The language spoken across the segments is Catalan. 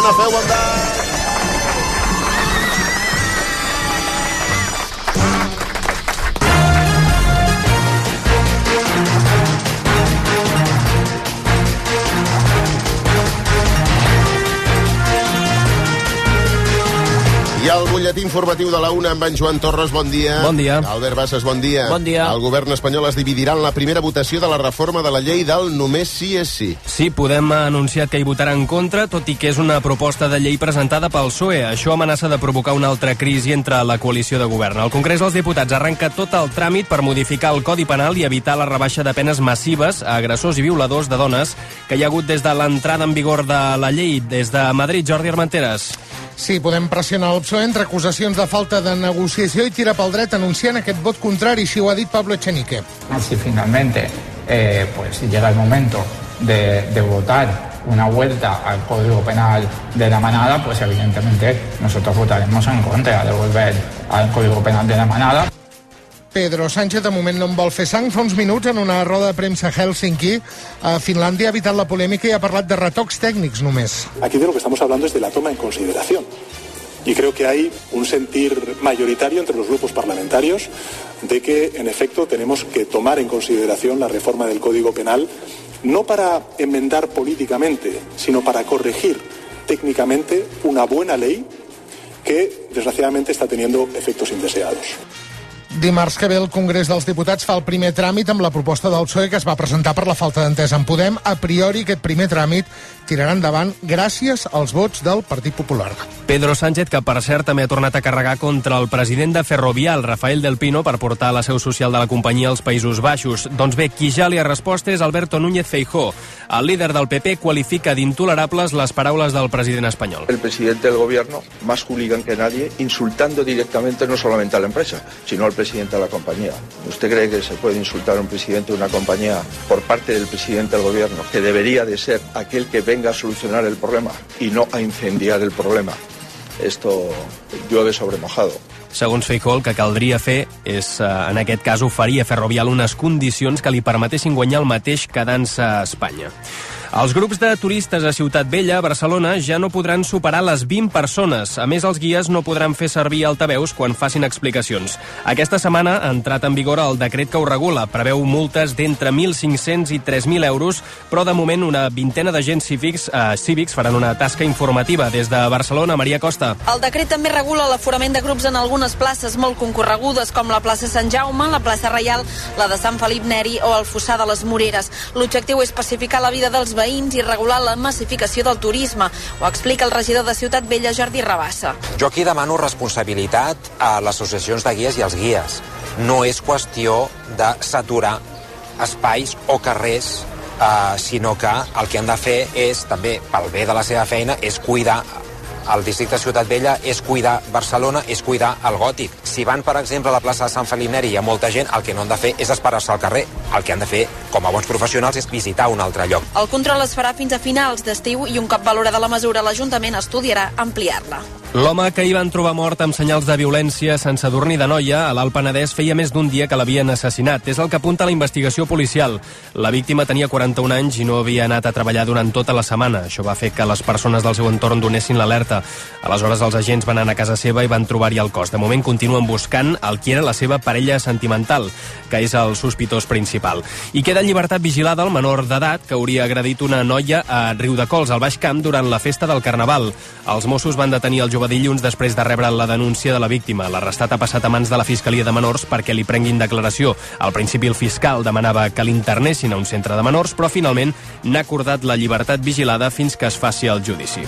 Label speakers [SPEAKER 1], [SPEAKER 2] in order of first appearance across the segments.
[SPEAKER 1] Feu bondat! I el butlletí informatiu de la UNA amb en Joan Torres, bon dia.
[SPEAKER 2] Bon dia.
[SPEAKER 1] Albert Bassas, bon dia.
[SPEAKER 2] Bon dia.
[SPEAKER 1] El govern espanyol es dividirà en la primera votació de la reforma de la llei del només sí és sí.
[SPEAKER 2] Sí, podem anunciar que hi votarà en contra, tot i que és una proposta de llei presentada pel PSOE. Això amenaça de provocar una altra crisi entre la coalició de govern. El Congrés dels Diputats arrenca tot el tràmit per modificar el Codi Penal i evitar la rebaixa de penes massives a agressors i violadors de dones que hi ha hagut des de l'entrada en vigor de la llei. Des de Madrid, Jordi Armenteres.
[SPEAKER 3] Sí, podem pressionar el PSOE entre acusacions de falta de negociació i tira pel dret anunciant aquest vot contrari, si ho ha dit Pablo Echenique.
[SPEAKER 4] Si finalmente eh, pues llega el momento de, de votar una vuelta al Código Penal de la manada, pues evidentemente nosotros votaremos en contra de volver al Código Penal de la manada.
[SPEAKER 3] Pedro Sánchez de moment no en vol fer sang. Fa en una roda de premsa a Helsinki, a Finlàndia ha evitat la polèmica i ha parlat de retocs tècnics només.
[SPEAKER 5] Aquí de lo que estamos hablando es de la toma en consideración. Y creo que hay un sentir mayoritario entre los grupos parlamentarios de que, en efecto, tenemos que tomar en consideración la reforma del Código Penal, no para enmendar políticamente, sino para corregir técnicamente una buena ley que, desgraciadamente, está teniendo efectos indeseados.
[SPEAKER 3] Dimarts que ve el Congrés dels Diputats fa el primer tràmit amb la proposta del PSOE que es va presentar per la falta d'entesa en Podem. A priori, aquest primer tràmit tirarà endavant gràcies als vots del Partit Popular.
[SPEAKER 2] Pedro Sánchez, que per cert també ha tornat a carregar contra el president de Ferrovial, Rafael del Pino, per portar la seu social de la companyia als Països Baixos. Doncs bé, qui ja li ha respost és Alberto Núñez Feijó. El líder del PP qualifica d'intolerables les paraules del president espanyol.
[SPEAKER 6] El presidente del gobierno, más hooligan que nadie, insultando directamente no solamente a la empresa, sino al presidente de la compañía. ¿Usted cree que se puede insultar a un presidente de una compañía por parte del presidente del gobierno, que debería de ser aquel que venga a solucionar el problema y no a incendiar el problema? Esto llueve sobre mojado.
[SPEAKER 2] Segons Feijó, el que caldria fer és, eh, en aquest cas, oferir a Ferrovial unes condicions que li permetessin guanyar el mateix quedant-se a Espanya. Els grups de turistes a Ciutat Vella, Barcelona, ja no podran superar les 20 persones. A més, els guies no podran fer servir altaveus quan facin explicacions. Aquesta setmana ha entrat en vigor el decret que ho regula. Preveu multes d'entre 1.500 i 3.000 euros, però de moment una vintena d'agents cívics, eh, cívics faran una tasca informativa. Des de Barcelona, Maria Costa.
[SPEAKER 7] El decret també regula l'aforament de grups en algunes places molt concorregudes, com la plaça Sant Jaume, la plaça Reial, la de Sant Felip Neri o el Fossar de les Moreres. L'objectiu és pacificar la vida dels veïns i regular la massificació del turisme. Ho explica el regidor de Ciutat Vella, Jordi Rabassa.
[SPEAKER 8] Jo aquí demano responsabilitat a les associacions de guies i als guies. No és qüestió de saturar espais o carrers eh, sinó que el que han de fer és, també pel bé de la seva feina, és cuidar el districte Ciutat Vella és cuidar Barcelona, és cuidar el gòtic. Si van, per exemple, a la plaça de Sant Felip Neri hi ha molta gent, el que no han de fer és esperar-se al carrer. El que han de fer, com a bons professionals, és visitar un altre lloc.
[SPEAKER 7] El control es farà fins a finals d'estiu i un cop valorada la mesura, l'Ajuntament estudiarà ampliar-la.
[SPEAKER 2] L'home que hi van trobar mort amb senyals de violència sense dormir de noia a l'Alt Penedès feia més d'un dia que l'havien assassinat. És el que apunta la investigació policial. La víctima tenia 41 anys i no havia anat a treballar durant tota la setmana. Això va fer que les persones del seu entorn donessin l'alerta. Aleshores, els agents van anar a casa seva i van trobar-hi el cos. De moment continuen buscant el que era la seva parella sentimental, que és el sospitós principal. I queda en llibertat vigilada el menor d'edat que hauria agredit una noia a Riudecols, al Baix Camp, durant la festa del Carnaval. Els Mossos van detenir el jove dilluns després de rebre la denúncia de la víctima. L'arrestat ha passat a mans de la Fiscalia de Menors perquè li prenguin declaració. Al principi el fiscal demanava que l'internessin a un centre de menors, però finalment n'ha acordat la llibertat vigilada fins que es faci el judici.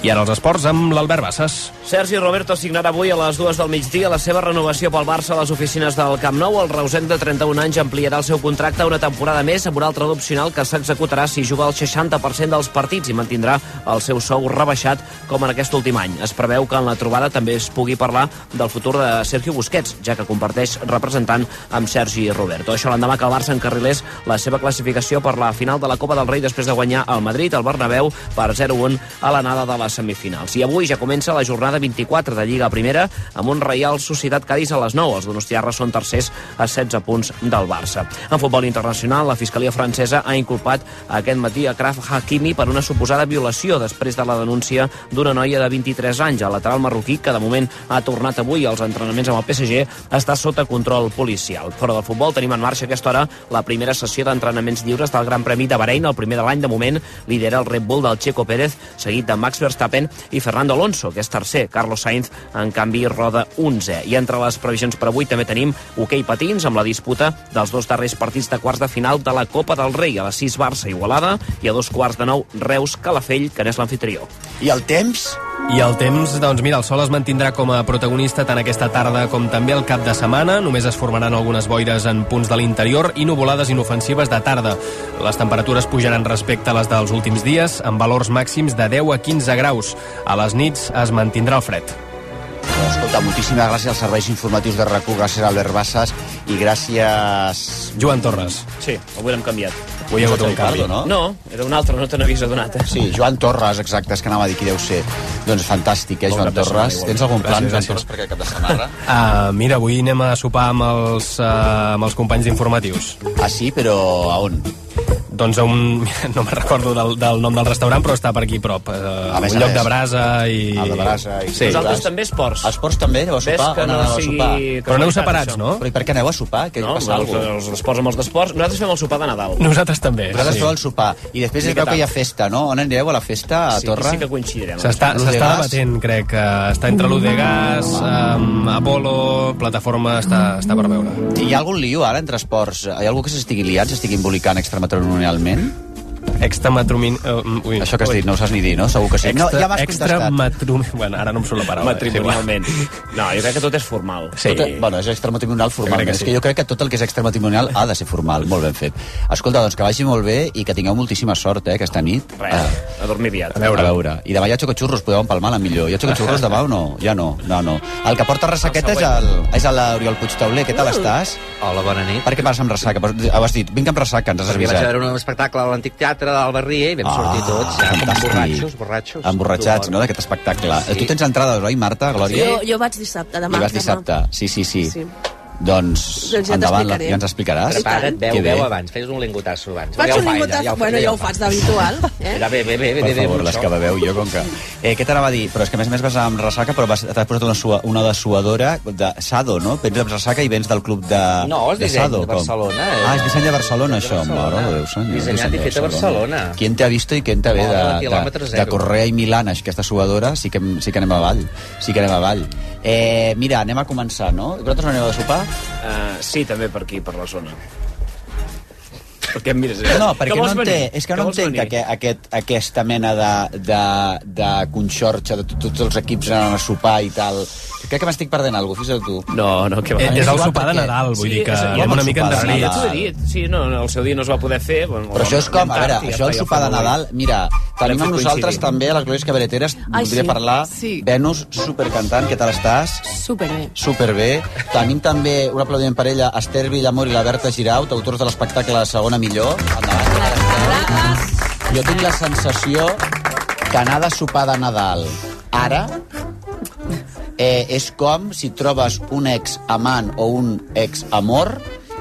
[SPEAKER 2] I ara els esports amb l'Albert Bassas.
[SPEAKER 9] Sergi Roberto signarà avui a les dues del migdia la seva renovació pel Barça a les oficines del Camp Nou. El reusenc de 31 anys ampliarà el seu contracte una temporada més amb un altre opcional que s'executarà si juga el 60% dels partits i mantindrà el seu sou rebaixat com en aquest últim any. Es preveu que en la trobada també es pugui parlar del futur de Sergio Busquets, ja que comparteix representant amb Sergi Roberto. Això l'endemà que el Barça encarrilés la seva classificació per la final de la Copa del Rei després de guanyar el Madrid, al Bernabéu, per 0-1 a l'anada de la les semifinals. I avui ja comença la jornada 24 de Lliga Primera amb un Reial Societat Cádiz a les 9. Els donostiarres són tercers a 16 punts del Barça. En futbol internacional, la Fiscalia francesa ha inculpat aquest matí a Kraf Hakimi per una suposada violació després de la denúncia d'una noia de 23 anys. El lateral marroquí, que de moment ha tornat avui als entrenaments amb el PSG, està sota control policial. Fora del futbol tenim en marxa aquesta hora la primera sessió d'entrenaments lliures del Gran Premi de Bahrein, el primer de l'any. De moment lidera el Red Bull del Checo Pérez, seguit de Max Verstappen i Fernando Alonso, que és tercer. Carlos Sainz, en canvi, roda 11. I entre les previsions per avui també tenim hoquei patins amb la disputa dels dos darrers partits de quarts de final de la Copa del Rei, a les 6 Barça Igualada i a dos quarts de nou Reus Calafell, que n'és l'anfitrió.
[SPEAKER 10] I el temps?
[SPEAKER 2] I el temps, doncs mira, el sol es mantindrà com a protagonista tant aquesta tarda com també el cap de setmana. Només es formaran algunes boires en punts de l'interior i nuvolades inofensives de tarda. Les temperatures pujaran respecte a les dels últims dies, amb valors màxims de 10 a 15 graus. A les nits es mantindrà el fred.
[SPEAKER 10] Escolta, moltíssimes gràcies als serveis informatius de RAC1, gràcies a Albert Bassas i gràcies...
[SPEAKER 2] Joan Torres.
[SPEAKER 9] Sí, avui l'hem canviat.
[SPEAKER 2] Avui hi ha hagut un canvi.
[SPEAKER 10] no?
[SPEAKER 9] No, era un altre, no te n'havies adonat. Eh?
[SPEAKER 10] Sí, Joan Torres, exacte, és que anava a dir qui deu ser. Doncs fantàstic, eh, Joan
[SPEAKER 2] setmana,
[SPEAKER 10] Torres.
[SPEAKER 2] igual.
[SPEAKER 10] Tens algun plan,
[SPEAKER 2] Gràcies,
[SPEAKER 10] Joan. Torres, per aquest cap de setmana?
[SPEAKER 2] Uh, mira, avui anem a sopar amb els, uh, amb els companys d'informatius.
[SPEAKER 10] ah, sí? Però a on?
[SPEAKER 2] Doncs a un... No me'n recordo del, del nom del restaurant, però està per aquí a prop. Uh,
[SPEAKER 10] A més
[SPEAKER 2] un
[SPEAKER 10] a
[SPEAKER 2] lloc
[SPEAKER 10] més.
[SPEAKER 2] de brasa i...
[SPEAKER 10] El de Brasa. I
[SPEAKER 2] Sí.
[SPEAKER 9] Nosaltres també esports.
[SPEAKER 10] Esports també, aneu a
[SPEAKER 9] Ves
[SPEAKER 10] sopar?
[SPEAKER 9] que no
[SPEAKER 10] aneu a
[SPEAKER 9] sigui...
[SPEAKER 10] sopar?
[SPEAKER 9] que
[SPEAKER 2] Però
[SPEAKER 9] no
[SPEAKER 2] aneu
[SPEAKER 9] és
[SPEAKER 2] separats,
[SPEAKER 9] això.
[SPEAKER 2] no?
[SPEAKER 10] Però i per què aneu a sopar? Que
[SPEAKER 9] No,
[SPEAKER 10] passa
[SPEAKER 9] els, els esports amb els d'esports. Nosaltres fem el sopar de Nadal.
[SPEAKER 2] Nosaltres també.
[SPEAKER 10] Vosaltres
[SPEAKER 2] sí.
[SPEAKER 10] feu el sopar. I després es veu que hi ha festa, no? On anireu a la festa, a
[SPEAKER 9] Sí,
[SPEAKER 10] Torre?
[SPEAKER 9] sí que coincidirem.
[SPEAKER 2] S'està
[SPEAKER 10] L'Udegas?
[SPEAKER 2] debatent, crec. que Està entre l'Udegas, um, Apolo, plataforma, està, està per veure.
[SPEAKER 10] Hi ha algun lío ara entre esports? Hi ha algú que s'estigui liant, s'estigui embolicant extramatrimonialment?
[SPEAKER 2] Extramatrumin... Uh, ui,
[SPEAKER 10] Això que has dit, no ho saps ni dir, no? Segur que sí.
[SPEAKER 2] Extra,
[SPEAKER 10] no, ja m'has contestat.
[SPEAKER 2] Bueno, ara no em surt la paraula.
[SPEAKER 9] Matrimonialment. No, jo crec que tot és formal.
[SPEAKER 2] Sí.
[SPEAKER 10] Tot, bueno, és extramatrimonial
[SPEAKER 2] crec que
[SPEAKER 10] És
[SPEAKER 2] sí.
[SPEAKER 10] que jo crec que tot el que és extramatrimonial ha de ser formal. Molt ben fet. Escolta, doncs que vagi molt bé i que tingueu moltíssima sort, eh, aquesta nit.
[SPEAKER 9] Res, a dormir aviat.
[SPEAKER 10] A veure, a veure. I demà hi ha xocotxurros, podeu empalmar la millor. Hi ha xocotxurros demà o no? Ja no, no, no. El que porta ressaqueta és el, és l'Oriol Puigtauler. Què tal estàs?
[SPEAKER 11] Hola, bona nit.
[SPEAKER 10] Per què vas amb ressaca? Però Has dit, vinc amb ressaca, ens has
[SPEAKER 11] Perquè vaig a
[SPEAKER 10] avisat.
[SPEAKER 11] veure un espectacle a l'Antic Teatre del Barrier i vam sortir tots, ja, com borratxos, borratxos.
[SPEAKER 10] Emborratxats, no?, d'aquest espectacle.
[SPEAKER 11] Sí.
[SPEAKER 10] Tu tens entrades, oi, Marta, Glòria?
[SPEAKER 12] Jo, jo vaig dissabte, demà.
[SPEAKER 10] I vas dissabte, sí, sí, sí.
[SPEAKER 12] Sí.
[SPEAKER 10] Doncs,
[SPEAKER 12] Doncs ja
[SPEAKER 10] endavant,
[SPEAKER 12] t'explicaré.
[SPEAKER 10] ja ens explicaràs.
[SPEAKER 11] Prepara't, veu,
[SPEAKER 10] Que
[SPEAKER 11] veu abans, fes un lingotasso abans.
[SPEAKER 12] Faig
[SPEAKER 11] Ja
[SPEAKER 12] un
[SPEAKER 11] ella,
[SPEAKER 12] bueno, ja ho faig d'habitual. Eh?
[SPEAKER 11] Bé, bé, bé, bé,
[SPEAKER 10] Per favor, les que beveu jo, com que... Eh, què t'anava a dir? Però és que a més a més vas amb ressaca, però vas- t'has posat una, sua, una dessuadora de Sado, no? Vens amb ressaca i vens del club de,
[SPEAKER 11] No, és
[SPEAKER 10] de
[SPEAKER 11] disseny
[SPEAKER 10] Sado.
[SPEAKER 11] de? Barcelona, eh?
[SPEAKER 10] Ah, és disseny de Barcelona,
[SPEAKER 11] Disseny de
[SPEAKER 10] això.
[SPEAKER 11] Barcelona.
[SPEAKER 10] Mare de Déu, senyor.
[SPEAKER 11] Dissenyat i
[SPEAKER 10] de
[SPEAKER 11] fet a Barcelona.
[SPEAKER 10] Qui te ha visto i qui te ve
[SPEAKER 11] Home,
[SPEAKER 10] de, de, de. Correa i Milànez, aquesta suadora, sí que, sí que anem avall. Sí que anem avall. Eh, mira, anem a començar, no? Vosaltres no aneu a sopar?
[SPEAKER 9] Uh, sí, també per aquí, per la zona. Per què em mires?
[SPEAKER 10] No,
[SPEAKER 9] Que
[SPEAKER 10] perquè no entenc, és que
[SPEAKER 9] Que
[SPEAKER 10] no entenc
[SPEAKER 9] venir?
[SPEAKER 10] que aquest, aquesta mena de, de, de conxorxa de tot- tots els equips anant a sopar i tal. Crec que m'estic perdent alguna cosa, fixa't tu.
[SPEAKER 9] No, no, que va.
[SPEAKER 2] Eh, és el sopar de Nadal, vull
[SPEAKER 9] Sí,
[SPEAKER 2] dir que
[SPEAKER 9] és-
[SPEAKER 2] anem una mica
[SPEAKER 10] sopar de
[SPEAKER 2] endarrerit.
[SPEAKER 10] Nadal.
[SPEAKER 9] T'ho he dit, sí, no, no, el seu dia no es va poder fer. Bueno,
[SPEAKER 10] Però això és com, a veure, això
[SPEAKER 9] ja
[SPEAKER 10] sopar de. Nadal, mira, tenim amb nosaltres també a les Glòries Cabareteres,
[SPEAKER 12] Ai,
[SPEAKER 10] voldria
[SPEAKER 12] sí,
[SPEAKER 10] parlar,
[SPEAKER 12] sí.
[SPEAKER 10] Venus, supercantant, què tal estàs?
[SPEAKER 12] Superbé.
[SPEAKER 10] Superbé. Tenim també un aplaudiment per ella, Esther Villamor i la Berta Giraut, autors de l'espectacle La segona millor. Endavant. Jo tinc la sensació que anar de sopar de Nadal ara eh, és com si trobes un ex-amant o un ex-amor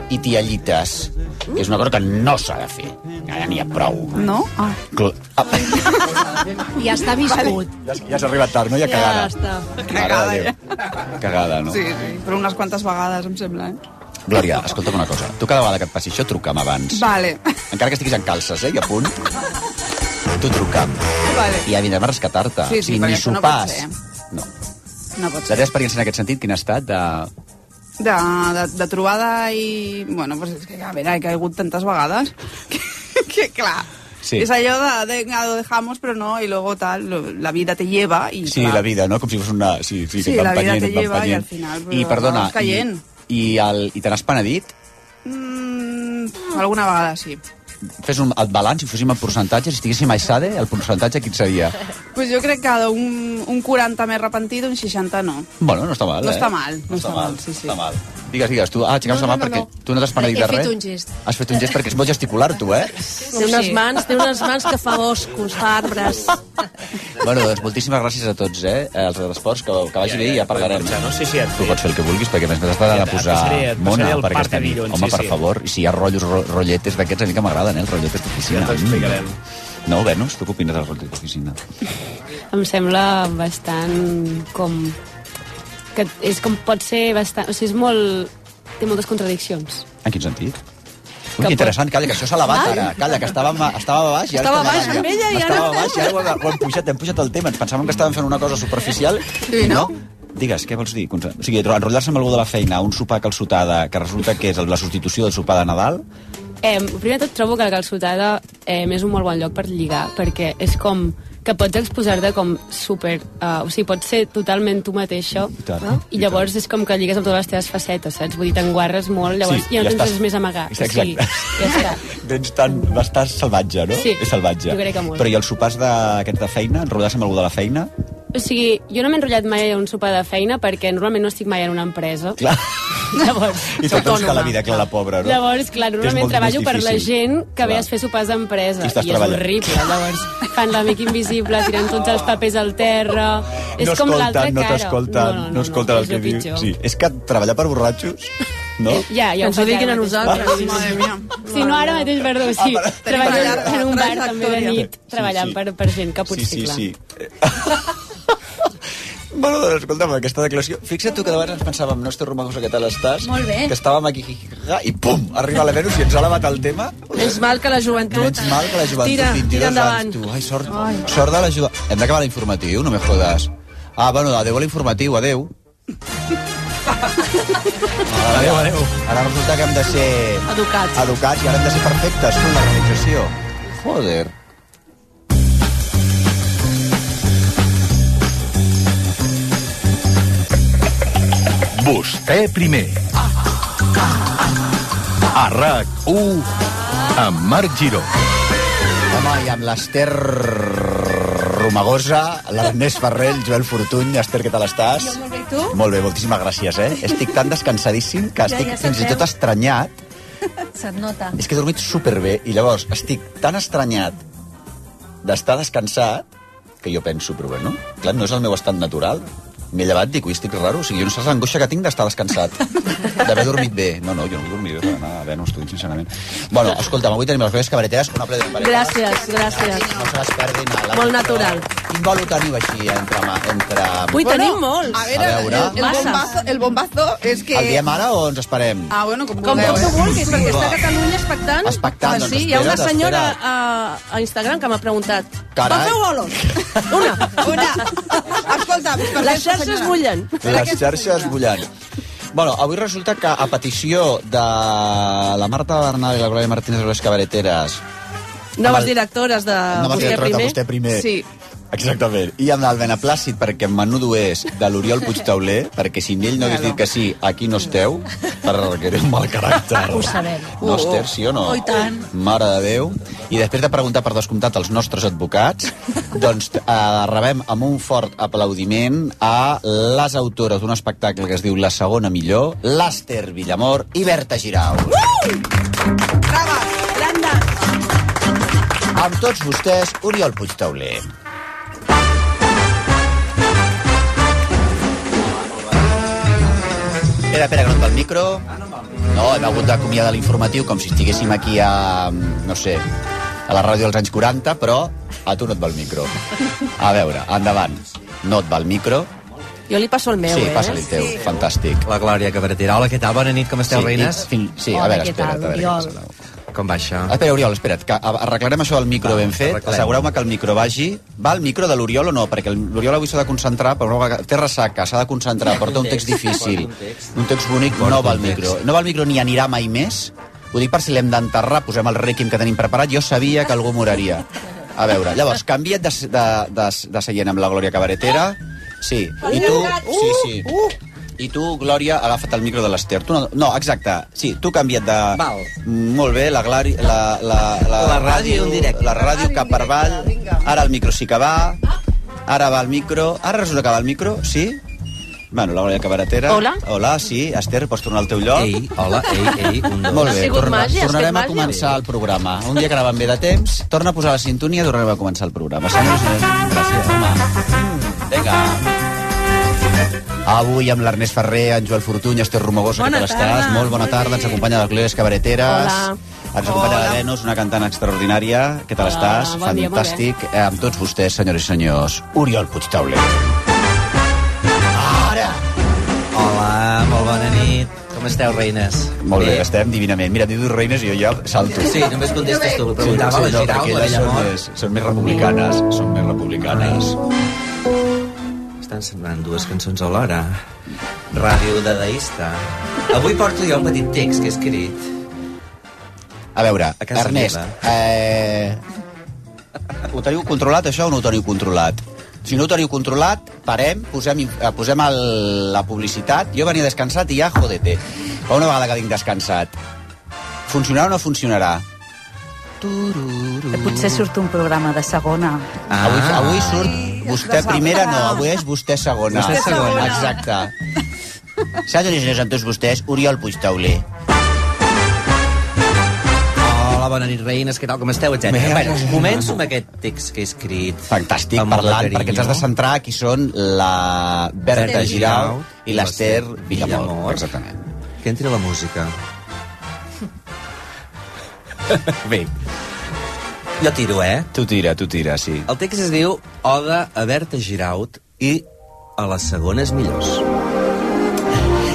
[SPEAKER 10] i t'hi allites. Que és una cosa que no s'ha de fer. Ja n'hi ha prou.
[SPEAKER 13] No? Ah.
[SPEAKER 10] Cl- Ah,
[SPEAKER 13] Ja està viscut.
[SPEAKER 10] ja, ja s'ha arribat tard, no? Hi ha cagada.
[SPEAKER 13] està.
[SPEAKER 10] Mare de Déu. Cagada, no?
[SPEAKER 13] Sí, sí, però unes quantes vegades, em sembla, eh?
[SPEAKER 10] Glòria, escolta'm una cosa. Tu cada vegada que et passi això, truca'm abans.
[SPEAKER 13] Vale,
[SPEAKER 10] Encara que estiguis en calces, eh, i a punt. Tu truca'm.
[SPEAKER 13] vale.
[SPEAKER 10] I ja vindrem a rescatar-te.
[SPEAKER 13] Sí, sí,
[SPEAKER 10] ni
[SPEAKER 13] això no pot
[SPEAKER 10] sopars.
[SPEAKER 13] ser.
[SPEAKER 10] No.
[SPEAKER 13] No pot
[SPEAKER 10] La
[SPEAKER 13] ser.
[SPEAKER 10] teva experiència en aquest sentit, quin ha estat? De...
[SPEAKER 13] De, de, de trobada i... Bueno, pues és que, a veure, he caigut tantes vegades que, que clar,
[SPEAKER 10] Sí.
[SPEAKER 13] és allò de, de, lo dejamos, però no, y luego tal, lo- la vida te lleva i
[SPEAKER 10] Sí,
[SPEAKER 13] clar,
[SPEAKER 10] la vida, no? Com si fos una... Sí, sí,
[SPEAKER 13] Sí, la vida te lleva i al final,
[SPEAKER 10] I, perdona, i, i, el, i te n'has penedit?
[SPEAKER 13] mm, alguna vegada sí.
[SPEAKER 10] Fes un, el balanç, si fóssim el percentatge, si estiguéssim a Sade, el percentatge quin seria?
[SPEAKER 13] Pues jo crec que un, un 40 més repentit, un 60 no.
[SPEAKER 10] Bueno, no està mal,
[SPEAKER 13] No
[SPEAKER 10] eh?
[SPEAKER 13] està mal, no està mal, sí, sí.
[SPEAKER 10] Està mal. Digues, digues, tu... Ah, aixecaves
[SPEAKER 12] No,
[SPEAKER 10] la mà
[SPEAKER 12] no, no,
[SPEAKER 10] perquè
[SPEAKER 12] no.
[SPEAKER 10] tu no t'has penedit
[SPEAKER 12] He
[SPEAKER 10] de
[SPEAKER 12] fet
[SPEAKER 10] res?
[SPEAKER 12] un gest.
[SPEAKER 10] Has fet un gest perquè és molt gesticular, tu, eh?
[SPEAKER 12] Té unes mans, té unes mans que fa boscos, fa arbres.
[SPEAKER 10] Bueno, doncs moltíssimes gràcies a tots, eh? Els de l'Esports, que, que vagi bé i ja parlarem.
[SPEAKER 9] marxar, no? Sí, sí, et-
[SPEAKER 10] Tu pots fer el que vulguis, perquè a més m'has de
[SPEAKER 9] Et
[SPEAKER 10] posar
[SPEAKER 9] passaré-
[SPEAKER 10] mona per aquesta nit. Home,
[SPEAKER 9] sí,
[SPEAKER 10] per favor, i si hi ha rotllos, ro- rotlletes d'aquests, a mi que m'agraden, eh? Els rotlletes d'oficina.
[SPEAKER 9] Ja t'explicarem.
[SPEAKER 10] Mm. No, Venus, tu què opines dels rotlletes d'oficina?
[SPEAKER 14] Em sembla bastant com... que és com pot ser bastant... O sigui, és molt... té moltes contradiccions.
[SPEAKER 10] En quin sentit?
[SPEAKER 14] Que
[SPEAKER 10] Ui, que
[SPEAKER 14] pot-
[SPEAKER 10] interessant, calla, que això s'ha elevat ara. Calla, que estàvem, a- estàvem a baix i ara
[SPEAKER 12] Estava baix amb ella i ara
[SPEAKER 10] Estava a baix i ara ho hem, pujat, hem pujat el tema. Ens pensàvem que estàvem fent una cosa superficial.
[SPEAKER 13] Sí, no?
[SPEAKER 10] Digues, què vols dir? O sigui, enrotllar-se amb algú de la feina, un sopar calçotada, que resulta que és la substitució del sopar de Nadal,
[SPEAKER 14] Eh, primer de tot trobo que la calçotada eh, és un molt bon lloc per lligar, perquè és com que pots exposar-te com super... Uh, o sigui, pots ser totalment tu mateixa,
[SPEAKER 10] tant,
[SPEAKER 14] no?
[SPEAKER 10] i
[SPEAKER 14] I llavors és com que lligues amb totes les teves facetes, saps? Vull dir, t'enguarres molt, llavors
[SPEAKER 10] Sí,
[SPEAKER 14] ja no
[SPEAKER 10] ja
[SPEAKER 14] tens
[SPEAKER 10] estàs-
[SPEAKER 14] res més a amagar.
[SPEAKER 10] Sí,
[SPEAKER 14] O sigui,
[SPEAKER 10] exacte.
[SPEAKER 14] ja està.
[SPEAKER 10] Tens tant, estàs salvatge, no?
[SPEAKER 14] Sí,
[SPEAKER 10] És salvatge.
[SPEAKER 14] jo crec que molt.
[SPEAKER 10] Però i els sopars d'aquests de feina, enrotllar-se amb algú de la feina?
[SPEAKER 14] O sigui, jo no m'he enrotllat mai a un sopar de feina perquè normalment no estic mai en una empresa.
[SPEAKER 10] Clar.
[SPEAKER 14] Llavors,
[SPEAKER 10] I tot buscar la vida, clar, la pobra, no?
[SPEAKER 14] Llavors, clar,
[SPEAKER 10] Que és
[SPEAKER 14] normalment treballo per la gent que ve
[SPEAKER 10] Clar.
[SPEAKER 14] a fer sopars d'empresa.
[SPEAKER 10] I
[SPEAKER 14] I és
[SPEAKER 10] treballant.
[SPEAKER 14] horrible. Llavors, fan l'amic invisible, tirant tots els papers al terra... és
[SPEAKER 10] no
[SPEAKER 14] com l'altra
[SPEAKER 10] escolten, no
[SPEAKER 14] cara.
[SPEAKER 10] t'escolten, no, no, no, escolten el
[SPEAKER 14] és
[SPEAKER 10] que
[SPEAKER 14] el
[SPEAKER 10] dius.
[SPEAKER 14] pitjor.
[SPEAKER 10] Sí. És que treballar per borratxos, no?
[SPEAKER 14] Eh, Ja, ja
[SPEAKER 12] Que ens ho diguin a nosaltres.
[SPEAKER 14] Si no, ara mateix, perdó, sí.
[SPEAKER 10] Ah,
[SPEAKER 14] treballo
[SPEAKER 13] Treballar-
[SPEAKER 14] en un bar també de nit, treballant
[SPEAKER 10] sí.
[SPEAKER 14] Per, per gent que potser,
[SPEAKER 10] sí, sí,
[SPEAKER 14] clar.
[SPEAKER 10] sí. Bueno, doncs, escolta'm, aquesta declaració... Fixa't tu que de vegades ens pensàvem, no, Romagosa, què tal estàs?
[SPEAKER 12] Molt bé.
[SPEAKER 10] Que estàvem aquí, i pum, arriba la Venus i ens ha elevat el tema.
[SPEAKER 12] És mal que la joventut...
[SPEAKER 10] Menys mal que la joventut,
[SPEAKER 12] Tira,
[SPEAKER 10] 22
[SPEAKER 12] tira endavant.
[SPEAKER 10] anys, tu. Ai, sort, sort de la joventut. Hem d'acabar l'informatiu, no me jodas. Ah, bueno, adeu a l'informatiu, adeu. Adéu, adéu. Ara resulta que hem de ser
[SPEAKER 12] Educats.
[SPEAKER 10] educats i ara hem de ser perfectes com l'organització. Joder.
[SPEAKER 15] Vostè primer. A RAC1 amb Marc Giró.
[SPEAKER 10] Home, i amb l'Ester Romagosa, l'Ernest Ferrer, el Joel Fortuny. Ester, què tal estàs?
[SPEAKER 12] Jo molt bé, tu?
[SPEAKER 10] Molt bé, moltíssimes gràcies, eh? Estic tan descansadíssim que
[SPEAKER 12] Ja,
[SPEAKER 10] estic
[SPEAKER 12] ja se't
[SPEAKER 10] fins i
[SPEAKER 12] veu.
[SPEAKER 10] tot estranyat.
[SPEAKER 12] Se't nota.
[SPEAKER 10] És que he dormit superbé i llavors estic tan estranyat d'estar descansat que jo penso, però bueno, clar, no és el meu estat natural. M'he llevat, dic, ui, estic raro. O sigui, jo no saps l'angoixa que tinc d'estar descansat. D'haver dormit bé. No, no, jo no vull dormir bé per anar a Venus, tu, sincerament. Bueno, escolta'm, avui tenim les coses cabareteres. Un aplaudiment per.
[SPEAKER 12] Gràcies, gràcies.
[SPEAKER 10] No se les perdin. la
[SPEAKER 12] Molt natural.
[SPEAKER 10] Quin bolo teniu així entre... entre...
[SPEAKER 12] Ui, tenim molts.
[SPEAKER 13] A veure,
[SPEAKER 10] A veure.
[SPEAKER 13] el, el, bombazo, el bombazo és que...
[SPEAKER 10] El diem ara o ens esperem?
[SPEAKER 13] Ah, bueno, com
[SPEAKER 12] Com
[SPEAKER 13] vulgueu.
[SPEAKER 12] tu
[SPEAKER 13] eh?
[SPEAKER 12] vulguis, perquè està a Catalunya expectant.
[SPEAKER 10] Expectant, doncs
[SPEAKER 12] sí, hi ha una
[SPEAKER 10] espera't,
[SPEAKER 12] senyora a, a Instagram que m'ha preguntat
[SPEAKER 10] Carai.
[SPEAKER 12] Vol fer bolos? Una.
[SPEAKER 13] Una. Escolta, per
[SPEAKER 12] xarxes bullen.
[SPEAKER 10] Les xarxes bullant. Bueno, avui resulta que a petició de la Marta Bernal i la Glòria Martínez de les Cabareteres...
[SPEAKER 12] Noves
[SPEAKER 10] el-
[SPEAKER 12] directores de
[SPEAKER 10] Noves
[SPEAKER 12] Vostè
[SPEAKER 10] directores de
[SPEAKER 12] primer.
[SPEAKER 10] Vostè primer.
[SPEAKER 12] Sí.
[SPEAKER 10] Exactament. I amb el beneplàcit, perquè menudo és de l'Oriol Puigtauler, perquè si ell no hagués dit que sí, aquí no esteu, perquè era un mal caràcter.
[SPEAKER 12] Ho sabem.
[SPEAKER 10] No, Esther, sí o no?
[SPEAKER 12] Oh, i tant.
[SPEAKER 10] Mare de Déu. I després de preguntar per descomptat als nostres advocats, doncs eh, rebem amb un fort aplaudiment a les autores d'un espectacle que es diu La segona millor, l'Ester Villamor i Berta Girau.
[SPEAKER 12] Grandes.
[SPEAKER 10] Amb tots vostès, Oriol Puigtauler. Espera, espera, que no et va el micro. No, hem hagut d'acomiadar l'informatiu com si estiguéssim aquí a, no sé, a la ràdio dels anys 40, però a tu no et va el micro. A veure, endavant. No et va el micro.
[SPEAKER 12] Jo li passo el meu,
[SPEAKER 10] sí,
[SPEAKER 12] eh?
[SPEAKER 10] passa-li el teu. Fantàstic.
[SPEAKER 11] La Glòria Cabaretera. Hola, què tal? Bona nit, com esteu,
[SPEAKER 10] sí,
[SPEAKER 11] reines?
[SPEAKER 10] i- fin- sí, a
[SPEAKER 12] Hola,
[SPEAKER 10] veure,
[SPEAKER 12] què
[SPEAKER 10] espera't,
[SPEAKER 12] tal,
[SPEAKER 10] a veure què passa.
[SPEAKER 11] Com va això?
[SPEAKER 10] Ah, Espera, Oriol, espera't, que arreglarem això del micro ben fet. Assegureu-me que el micro vagi. Va el micro de l'Oriol o no? Perquè l'Oriol avui s'ha de concentrar, però no va, té ressaca, s'ha de concentrar, porta un text difícil, un text bonic, no va el micro. No va el micro ni anirà mai més. Ho dic per si l'hem d'enterrar, posem el rèquim que tenim preparat. Jo sabia que algú moraria. A veure, llavors, canvia't de, de, de, de seient amb la Glòria Cabaretera. Sí, i tu... Sí, sí. I tu, Glòria, agafa't el micro de l'Ester. Tu no, no, exacte. Sí, tu canvia't de...
[SPEAKER 11] Val.
[SPEAKER 10] Molt bé, la, Glari, la, la, la,
[SPEAKER 11] La ràdio en directe.
[SPEAKER 10] La ràdio cap per avall. Ara el micro sí que va. Ara va el micro. Ara resulta que va el micro, sí? Bueno, la Glòria Cabaretera.
[SPEAKER 12] Hola.
[SPEAKER 10] Hola, sí. Esther, pots tornar al teu lloc?
[SPEAKER 11] Ei, hola, ei, ei, un, dos.
[SPEAKER 10] Molt bé, torna,
[SPEAKER 12] màgia,
[SPEAKER 10] tornarem a
[SPEAKER 12] màgia.
[SPEAKER 10] començar el programa. Un dia que anàvem bé de temps, torna a posar la sintonia, tornarem a començar el programa. Senyors, i gràcies, home. Mm, Vinga. Avui amb l'Ernest Ferrer, en Joel Fortuny, Esther Romagosa,
[SPEAKER 13] Bona
[SPEAKER 10] què tal
[SPEAKER 13] tarda.
[SPEAKER 10] estàs? Molt bona tarda, ens acompanya les Glòries Cabareteres.
[SPEAKER 12] Hola.
[SPEAKER 10] Ens acompanya
[SPEAKER 13] Hola.
[SPEAKER 10] la Venus, una cantant extraordinària. Què tal
[SPEAKER 14] Hola,
[SPEAKER 10] estàs?
[SPEAKER 14] bon dia, bé.
[SPEAKER 10] Fantàstic. Eh, amb tots vostès, senyors i senyors, Oriol Puigtauler.
[SPEAKER 11] Hola, molt bona nit. Com esteu, reines?
[SPEAKER 10] Molt bé, estem divinament. Mira, diu reines i jo ja salto.
[SPEAKER 11] Sí, només contestes tu. Preguntava la
[SPEAKER 10] no,
[SPEAKER 11] Giral,
[SPEAKER 10] perquè
[SPEAKER 11] la
[SPEAKER 10] són més, són més republicanes. Són més republicanes.
[SPEAKER 11] Estan sonant dues cançons alhora. Ràdio dadaista. Avui porto jo un petit text que he escrit.
[SPEAKER 10] A veure,
[SPEAKER 11] A casa
[SPEAKER 10] Ernest,
[SPEAKER 11] meva.
[SPEAKER 10] eh, ho teniu controlat, això, o no ho teniu controlat? Si no ho teniu controlat, parem, posem, eh, posem el, la publicitat. Jo venia descansat i ja, jodete. Però una vegada que vinc descansat, funcionarà o no funcionarà?
[SPEAKER 16] Potser surt un programa de segona.
[SPEAKER 10] Ah. Avui, avui surt vostè primera, no, avui és vostè segona.
[SPEAKER 11] Vostè segona.
[SPEAKER 10] Exacte. Senyors i senyors, amb tots vostès, Oriol Puigtauler.
[SPEAKER 11] Hola, bona nit, reines, què tal, com esteu, etc.
[SPEAKER 10] Bé.
[SPEAKER 11] Bueno, començo amb aquest text que he escrit.
[SPEAKER 10] Fantàstic, parlant,
[SPEAKER 11] carinyo.
[SPEAKER 10] perquè ens has de centrar qui són la Berta Giral i l'Ester
[SPEAKER 11] Villamor.
[SPEAKER 10] Villamor. Exactament.
[SPEAKER 11] Que entri la música. Bé. Jo tiro, eh?
[SPEAKER 10] Tu tira, tu tira, sí.
[SPEAKER 11] El text es diu Oda a Berta Giraut i a les segones millors.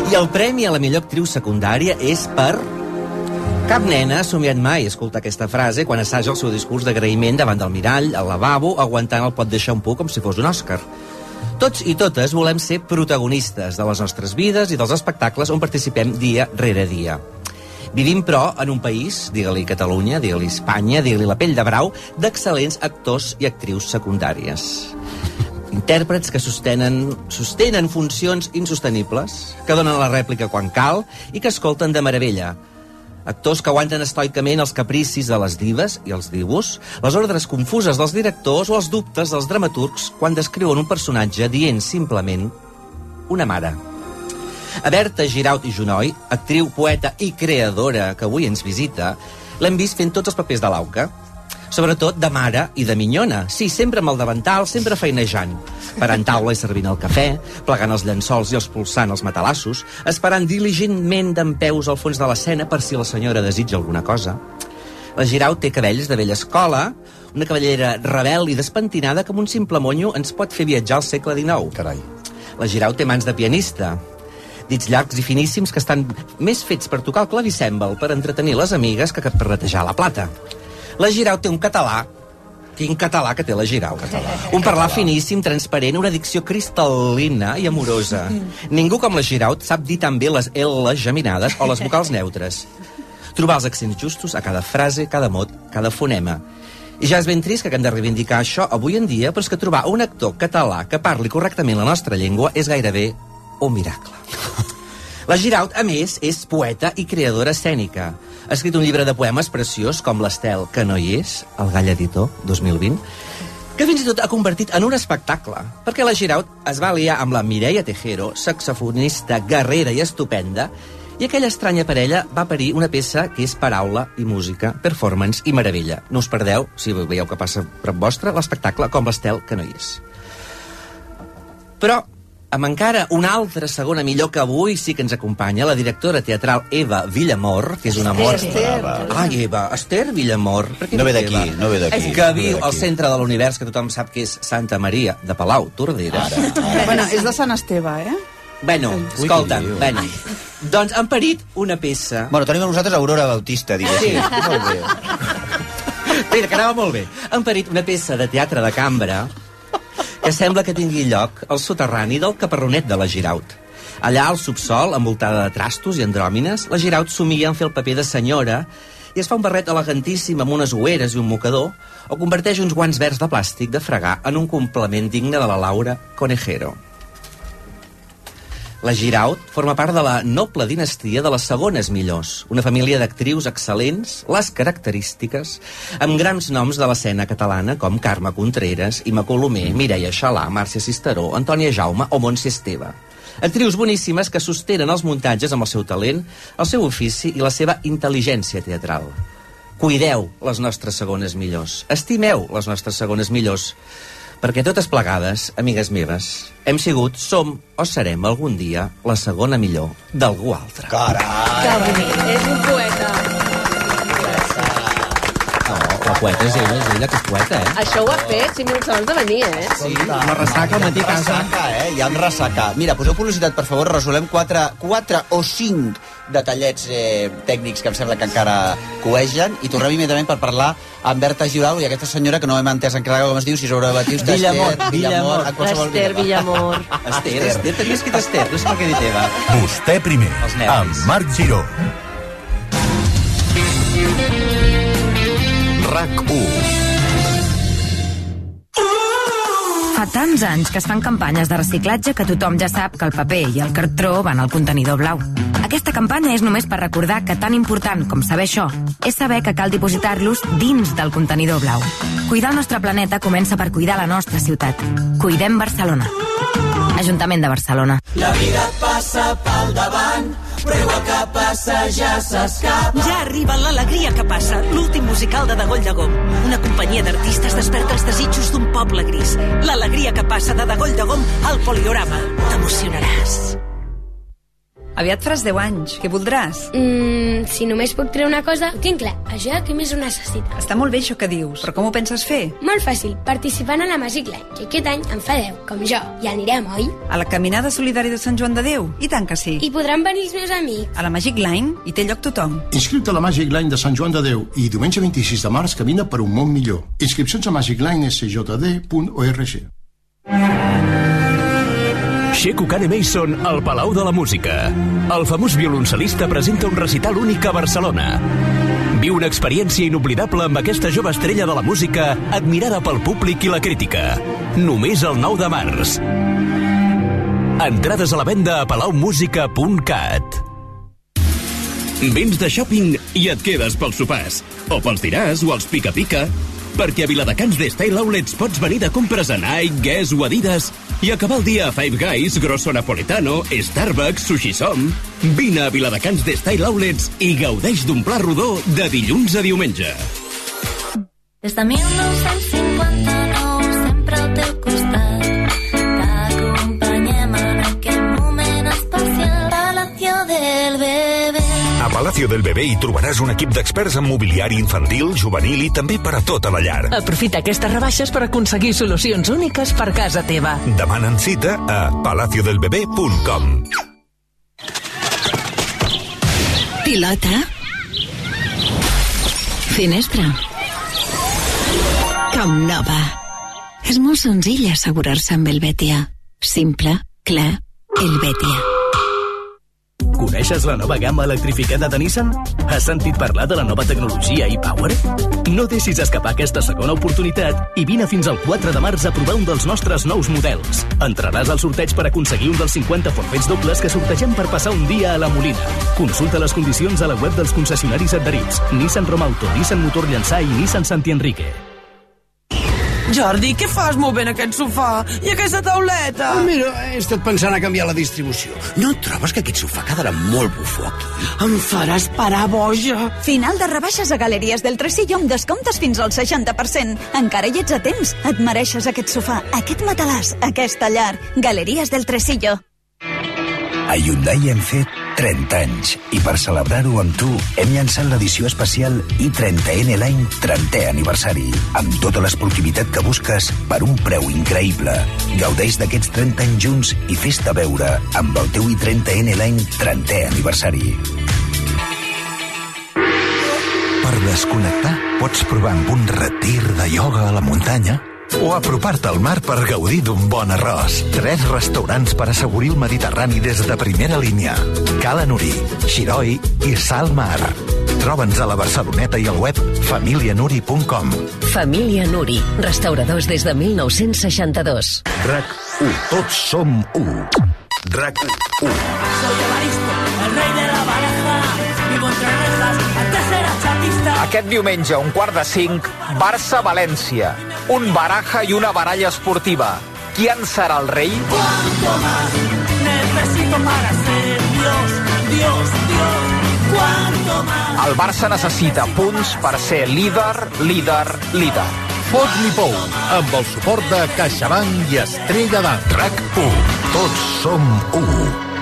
[SPEAKER 11] I el premi a la millor actriu secundària és per... Cap nena ha somiat mai escoltar aquesta frase quan assaja el seu discurs d'agraïment davant del mirall, al lavabo, aguantant el pot de xampú com si fos un Òscar. Tots i totes volem ser protagonistes de les nostres vides i dels espectacles on participem dia rere dia. Vivim, però, en un país, digue-li Catalunya, digue-li Espanya, digue-li la pell de brau, d'excel·lents actors i actrius secundàries. Intèrprets que sostenen, sostenen funcions insostenibles, que donen la rèplica quan cal i que escolten de meravella. Actors que aguanten estoicament els capricis de les dives i els divos, les ordres confuses dels directors o els dubtes dels dramaturgs quan descriuen un personatge dient simplement una mare. A Berta Giraut i Junoi, actriu, poeta i creadora que avui ens visita, l'hem vist fent tots els papers de l'auca. Sobretot de mare i de minyona. Sí, sempre amb el davantal, sempre feinejant. Parant taula i servint el cafè, plegant els llençols i els pulsant els matalassos, esperant diligentment d'en peus al fons de l'escena per si la senyora desitja alguna cosa. La Girau té cabells de vella escola, una cavallera rebel i despentinada que amb un simple monyo ens pot fer viatjar al segle XIX.
[SPEAKER 10] Carai.
[SPEAKER 11] La Girau té mans de pianista, dits llargs i finíssims que estan més fets per tocar el clavicèmbal per entretenir les amigues que per retejar la plata. La Girau té un català Quin català que té la Girau. Català. Un parlar finíssim, transparent, una dicció cristal·lina i amorosa. Ningú com la Girau sap dir tan bé les L geminades o les vocals neutres. Trobar els accents justos a cada frase, cada mot, cada fonema. I ja és ben trist que haguem de reivindicar això avui en dia, però és que trobar un actor català que parli correctament la nostra llengua és gairebé un miracle. La Giraut, a més, és poeta i creadora escènica. Ha escrit un llibre de poemes preciós com l'Estel, que no hi és, el Gall Editor, 2020, que fins i tot ha convertit en un espectacle, perquè la Giraut es va aliar amb la Mireia Tejero, saxofonista guerrera i estupenda, i aquella estranya parella va parir una peça que és paraula i música, performance i meravella. No us perdeu, si veieu que passa prop vostre, l'espectacle com l'Estel, que no hi és. Però, amb encara una altra segona millor que avui sí que ens acompanya, la directora teatral Eva Villamor, que és una.
[SPEAKER 10] Esther.
[SPEAKER 11] Ai, Eva, Esther Villamor.
[SPEAKER 10] No ve d'aquí, no ve d'aquí,
[SPEAKER 11] que viu al centre de l'univers, que tothom sap que és Santa Maria de Palau, Tordera. Ara.
[SPEAKER 13] Bueno, és de Sant Esteve, eh?
[SPEAKER 11] Bueno,
[SPEAKER 10] diu?
[SPEAKER 11] bueno. Doncs han parit una peça...
[SPEAKER 10] Bueno, tenim amb nosaltres Aurora Bautista, diguéssim.
[SPEAKER 11] Sí.
[SPEAKER 10] Molt bé.
[SPEAKER 11] Mira, que anava molt bé. Han parit una peça de teatre de cambra que sembla que tingui lloc al soterrani del caparronet de la Giraut. Allà, al subsol, envoltada de trastos i andròmines, la Giraut somia en fer el paper de senyora i es fa un barret elegantíssim amb unes ueres i un mocador o converteix uns guants verds de plàstic de fregar en un complement digne de la Laura Conejero. La Giraut forma part de la noble dinastia de les segones millors, una família d'actrius excel·lents, les característiques, amb grans noms de l'escena catalana com Carme Contreras, Ima Colomer, Mireia Xalà, Màrcia Cisteró, Antònia Jaume o Montse Esteve. Actrius boníssimes que sostenen els muntatges amb el seu talent, el seu ofici i la seva intel·ligència teatral. Cuideu les nostres segones millors. Estimeu les nostres segones millors. Perquè totes plegades, amigues meves, hem sigut, som o serem algun dia la segona millor d'algú altre.
[SPEAKER 10] Carai!
[SPEAKER 12] Que bonic. És un poeta.
[SPEAKER 11] Poeta és ella, és ella que és poeta, eh?
[SPEAKER 12] Això ho ha fet 5 minuts abans de venir, eh?
[SPEAKER 10] Sí,
[SPEAKER 11] la ressaca al matí a casa.
[SPEAKER 10] Ressaca, eh? Hi ha un ressaca. Mira, poseu publicitat, per favor, resolem quatre, quatre o cinc detallets eh, tècnics que em sembla que encara coegen i tornem immediatament per parlar amb Berta Giurau i aquesta senyora que no hem entès encara com es diu, si és Batius,
[SPEAKER 11] Villamor,
[SPEAKER 10] Esther,
[SPEAKER 11] Villamor.
[SPEAKER 10] en qualsevol
[SPEAKER 12] Esther. Villamor.
[SPEAKER 11] Esther, Esther, també escrit Esther, no sé per què he dit Eva.
[SPEAKER 17] Vostè primer, amb Marc Giró. RAC1.
[SPEAKER 18] Fa tants anys que es fan campanyes de reciclatge que tothom ja sap que el paper i el cartró van al contenidor blau. Aquesta campanya és només per recordar que tan important com saber això és saber que cal dipositar-los dins del contenidor blau. Cuidar el nostre planeta comença per cuidar la nostra ciutat. Cuidem Barcelona. Ajuntament de Barcelona.
[SPEAKER 19] La vida passa pel davant, igual que passa ja s'escapa.
[SPEAKER 20] Ja arriba l'alegria que passa, l'últim musical de Dagoll de Gom. Una companyia d'artistes desperta els desitjos d'un poble gris. L'alegria que passa de Dagoll de Gom al Poliorama. T'emocionaràs.
[SPEAKER 21] Aviat faràs 10 anys. Què voldràs?
[SPEAKER 22] Mm, si només puc treure una cosa, ho tinc clar. Això què més ho necessita?
[SPEAKER 21] Està molt bé això que dius, però com ho penses fer?
[SPEAKER 22] Molt fàcil, participant a la Magic Line, que aquest any en fa 10, com jo. I anirem, oi?
[SPEAKER 21] A la Caminada Solidària de Sant Joan de Déu? I tant que sí.
[SPEAKER 22] I podran venir els meus amics.
[SPEAKER 21] A la Magic Line hi té lloc tothom.
[SPEAKER 1] Inscriu-te a la Magic Line de Sant Joan de Déu i diumenge 26 de març camina per un món millor. Inscripcions a magiclinesjd.org.
[SPEAKER 23] Sheku Kane Mason al Palau de la Música. El famós violoncel·lista presenta un recital únic a Barcelona. Viu una experiència inoblidable amb aquesta jove estrella de la música admirada pel públic i la crítica. Només el 9 de març. Entrades a la venda a palaumusica.cat. Vens de shopping i et quedes pels sopars. O pels diràs o els pica-pica. Perquè a Viladecans de Style Outlets pots venir de compres a Nike, Guess o Adidas i acabar el dia a Five Guys, Grosso Napoletano, Starbucks, Sushi Som. Vine a Viladecans de Style Outlets i gaudeix d'un pla rodó de dilluns a diumenge.
[SPEAKER 24] Des de 1959 Palacio del Bebé
[SPEAKER 25] hi trobaràs un equip d'experts en mobiliari infantil, juvenil i també per a tota la llar.
[SPEAKER 26] Aprofita aquestes rebaixes per aconseguir solucions úniques per casa teva.
[SPEAKER 25] Demanen cita a palaciodelbebé.com
[SPEAKER 27] Pilota. Finestra. Com nova. És molt senzill assegurar-se amb el Betia. Simple, clar, el Betia.
[SPEAKER 28] Coneixes la nova gamma electrificada de Nissan? Has sentit parlar de la nova tecnologia e-Power? No deixis escapar aquesta segona oportunitat i vine fins al 4 de març a provar un dels nostres nous models. Entraràs al sorteig per aconseguir un dels 50 forfets dobles que sortegem per passar un dia a la Molina. Consulta les condicions a la web dels concessionaris adherits. Nissan Romauto, Nissan Motor Llançà i Nissan Santi Enrique.
[SPEAKER 29] Jordi, què fas movent aquest sofà i aquesta tauleta?
[SPEAKER 30] Ah, mira, he estat pensant a canviar la distribució. No et trobes que aquest sofà quedarà molt bufó aquí?
[SPEAKER 29] Em faràs parar boja.
[SPEAKER 31] Final de rebaixes a Galeries del Tresillo amb descomptes fins al 60%. Encara hi ets a temps. Et mereixes aquest sofà, aquest matalàs, aquesta llar. Galeries del Tresillo.
[SPEAKER 15] A Hyundai hem fet 30 anys i per celebrar-ho amb tu hem llançat l'edició especial i30N l'any 30è aniversari amb tota l'esportivitat que busques per un preu increïble. Gaudeix d'aquests 30 anys junts i fes-te veure amb el teu i30N l'any 30è aniversari.
[SPEAKER 32] Per desconnectar, pots provar amb un retir de ioga a la muntanya o apropar-te al mar per gaudir d'un bon arròs. Tres restaurants per assegurir el Mediterrani des de primera línia. Cala Nuri, Xiroi i Salmar. Troba'ns a la Barceloneta i al web familianuri.com.
[SPEAKER 26] Família Nuri, restauradors des de 1962.
[SPEAKER 17] RAC 1. Tots som 1.
[SPEAKER 33] RAC 1.
[SPEAKER 34] Soy Evaristo, el rey de la baraja. Vivo entre rejas, antes era chapista.
[SPEAKER 35] Aquest diumenge, un quart de cinc, Barça-València. Un baraja i una baralla esportiva. Qui en serà el rei?
[SPEAKER 34] ¿Cuánto más necesito para ser Dios, Dios, Dios?
[SPEAKER 35] El Barça necessita punts per ser líder, líder, líder.
[SPEAKER 36] Fot-li pou, amb el suport de CaixaBank i Estrella d'Am.
[SPEAKER 15] RAC 1. Tots som 1.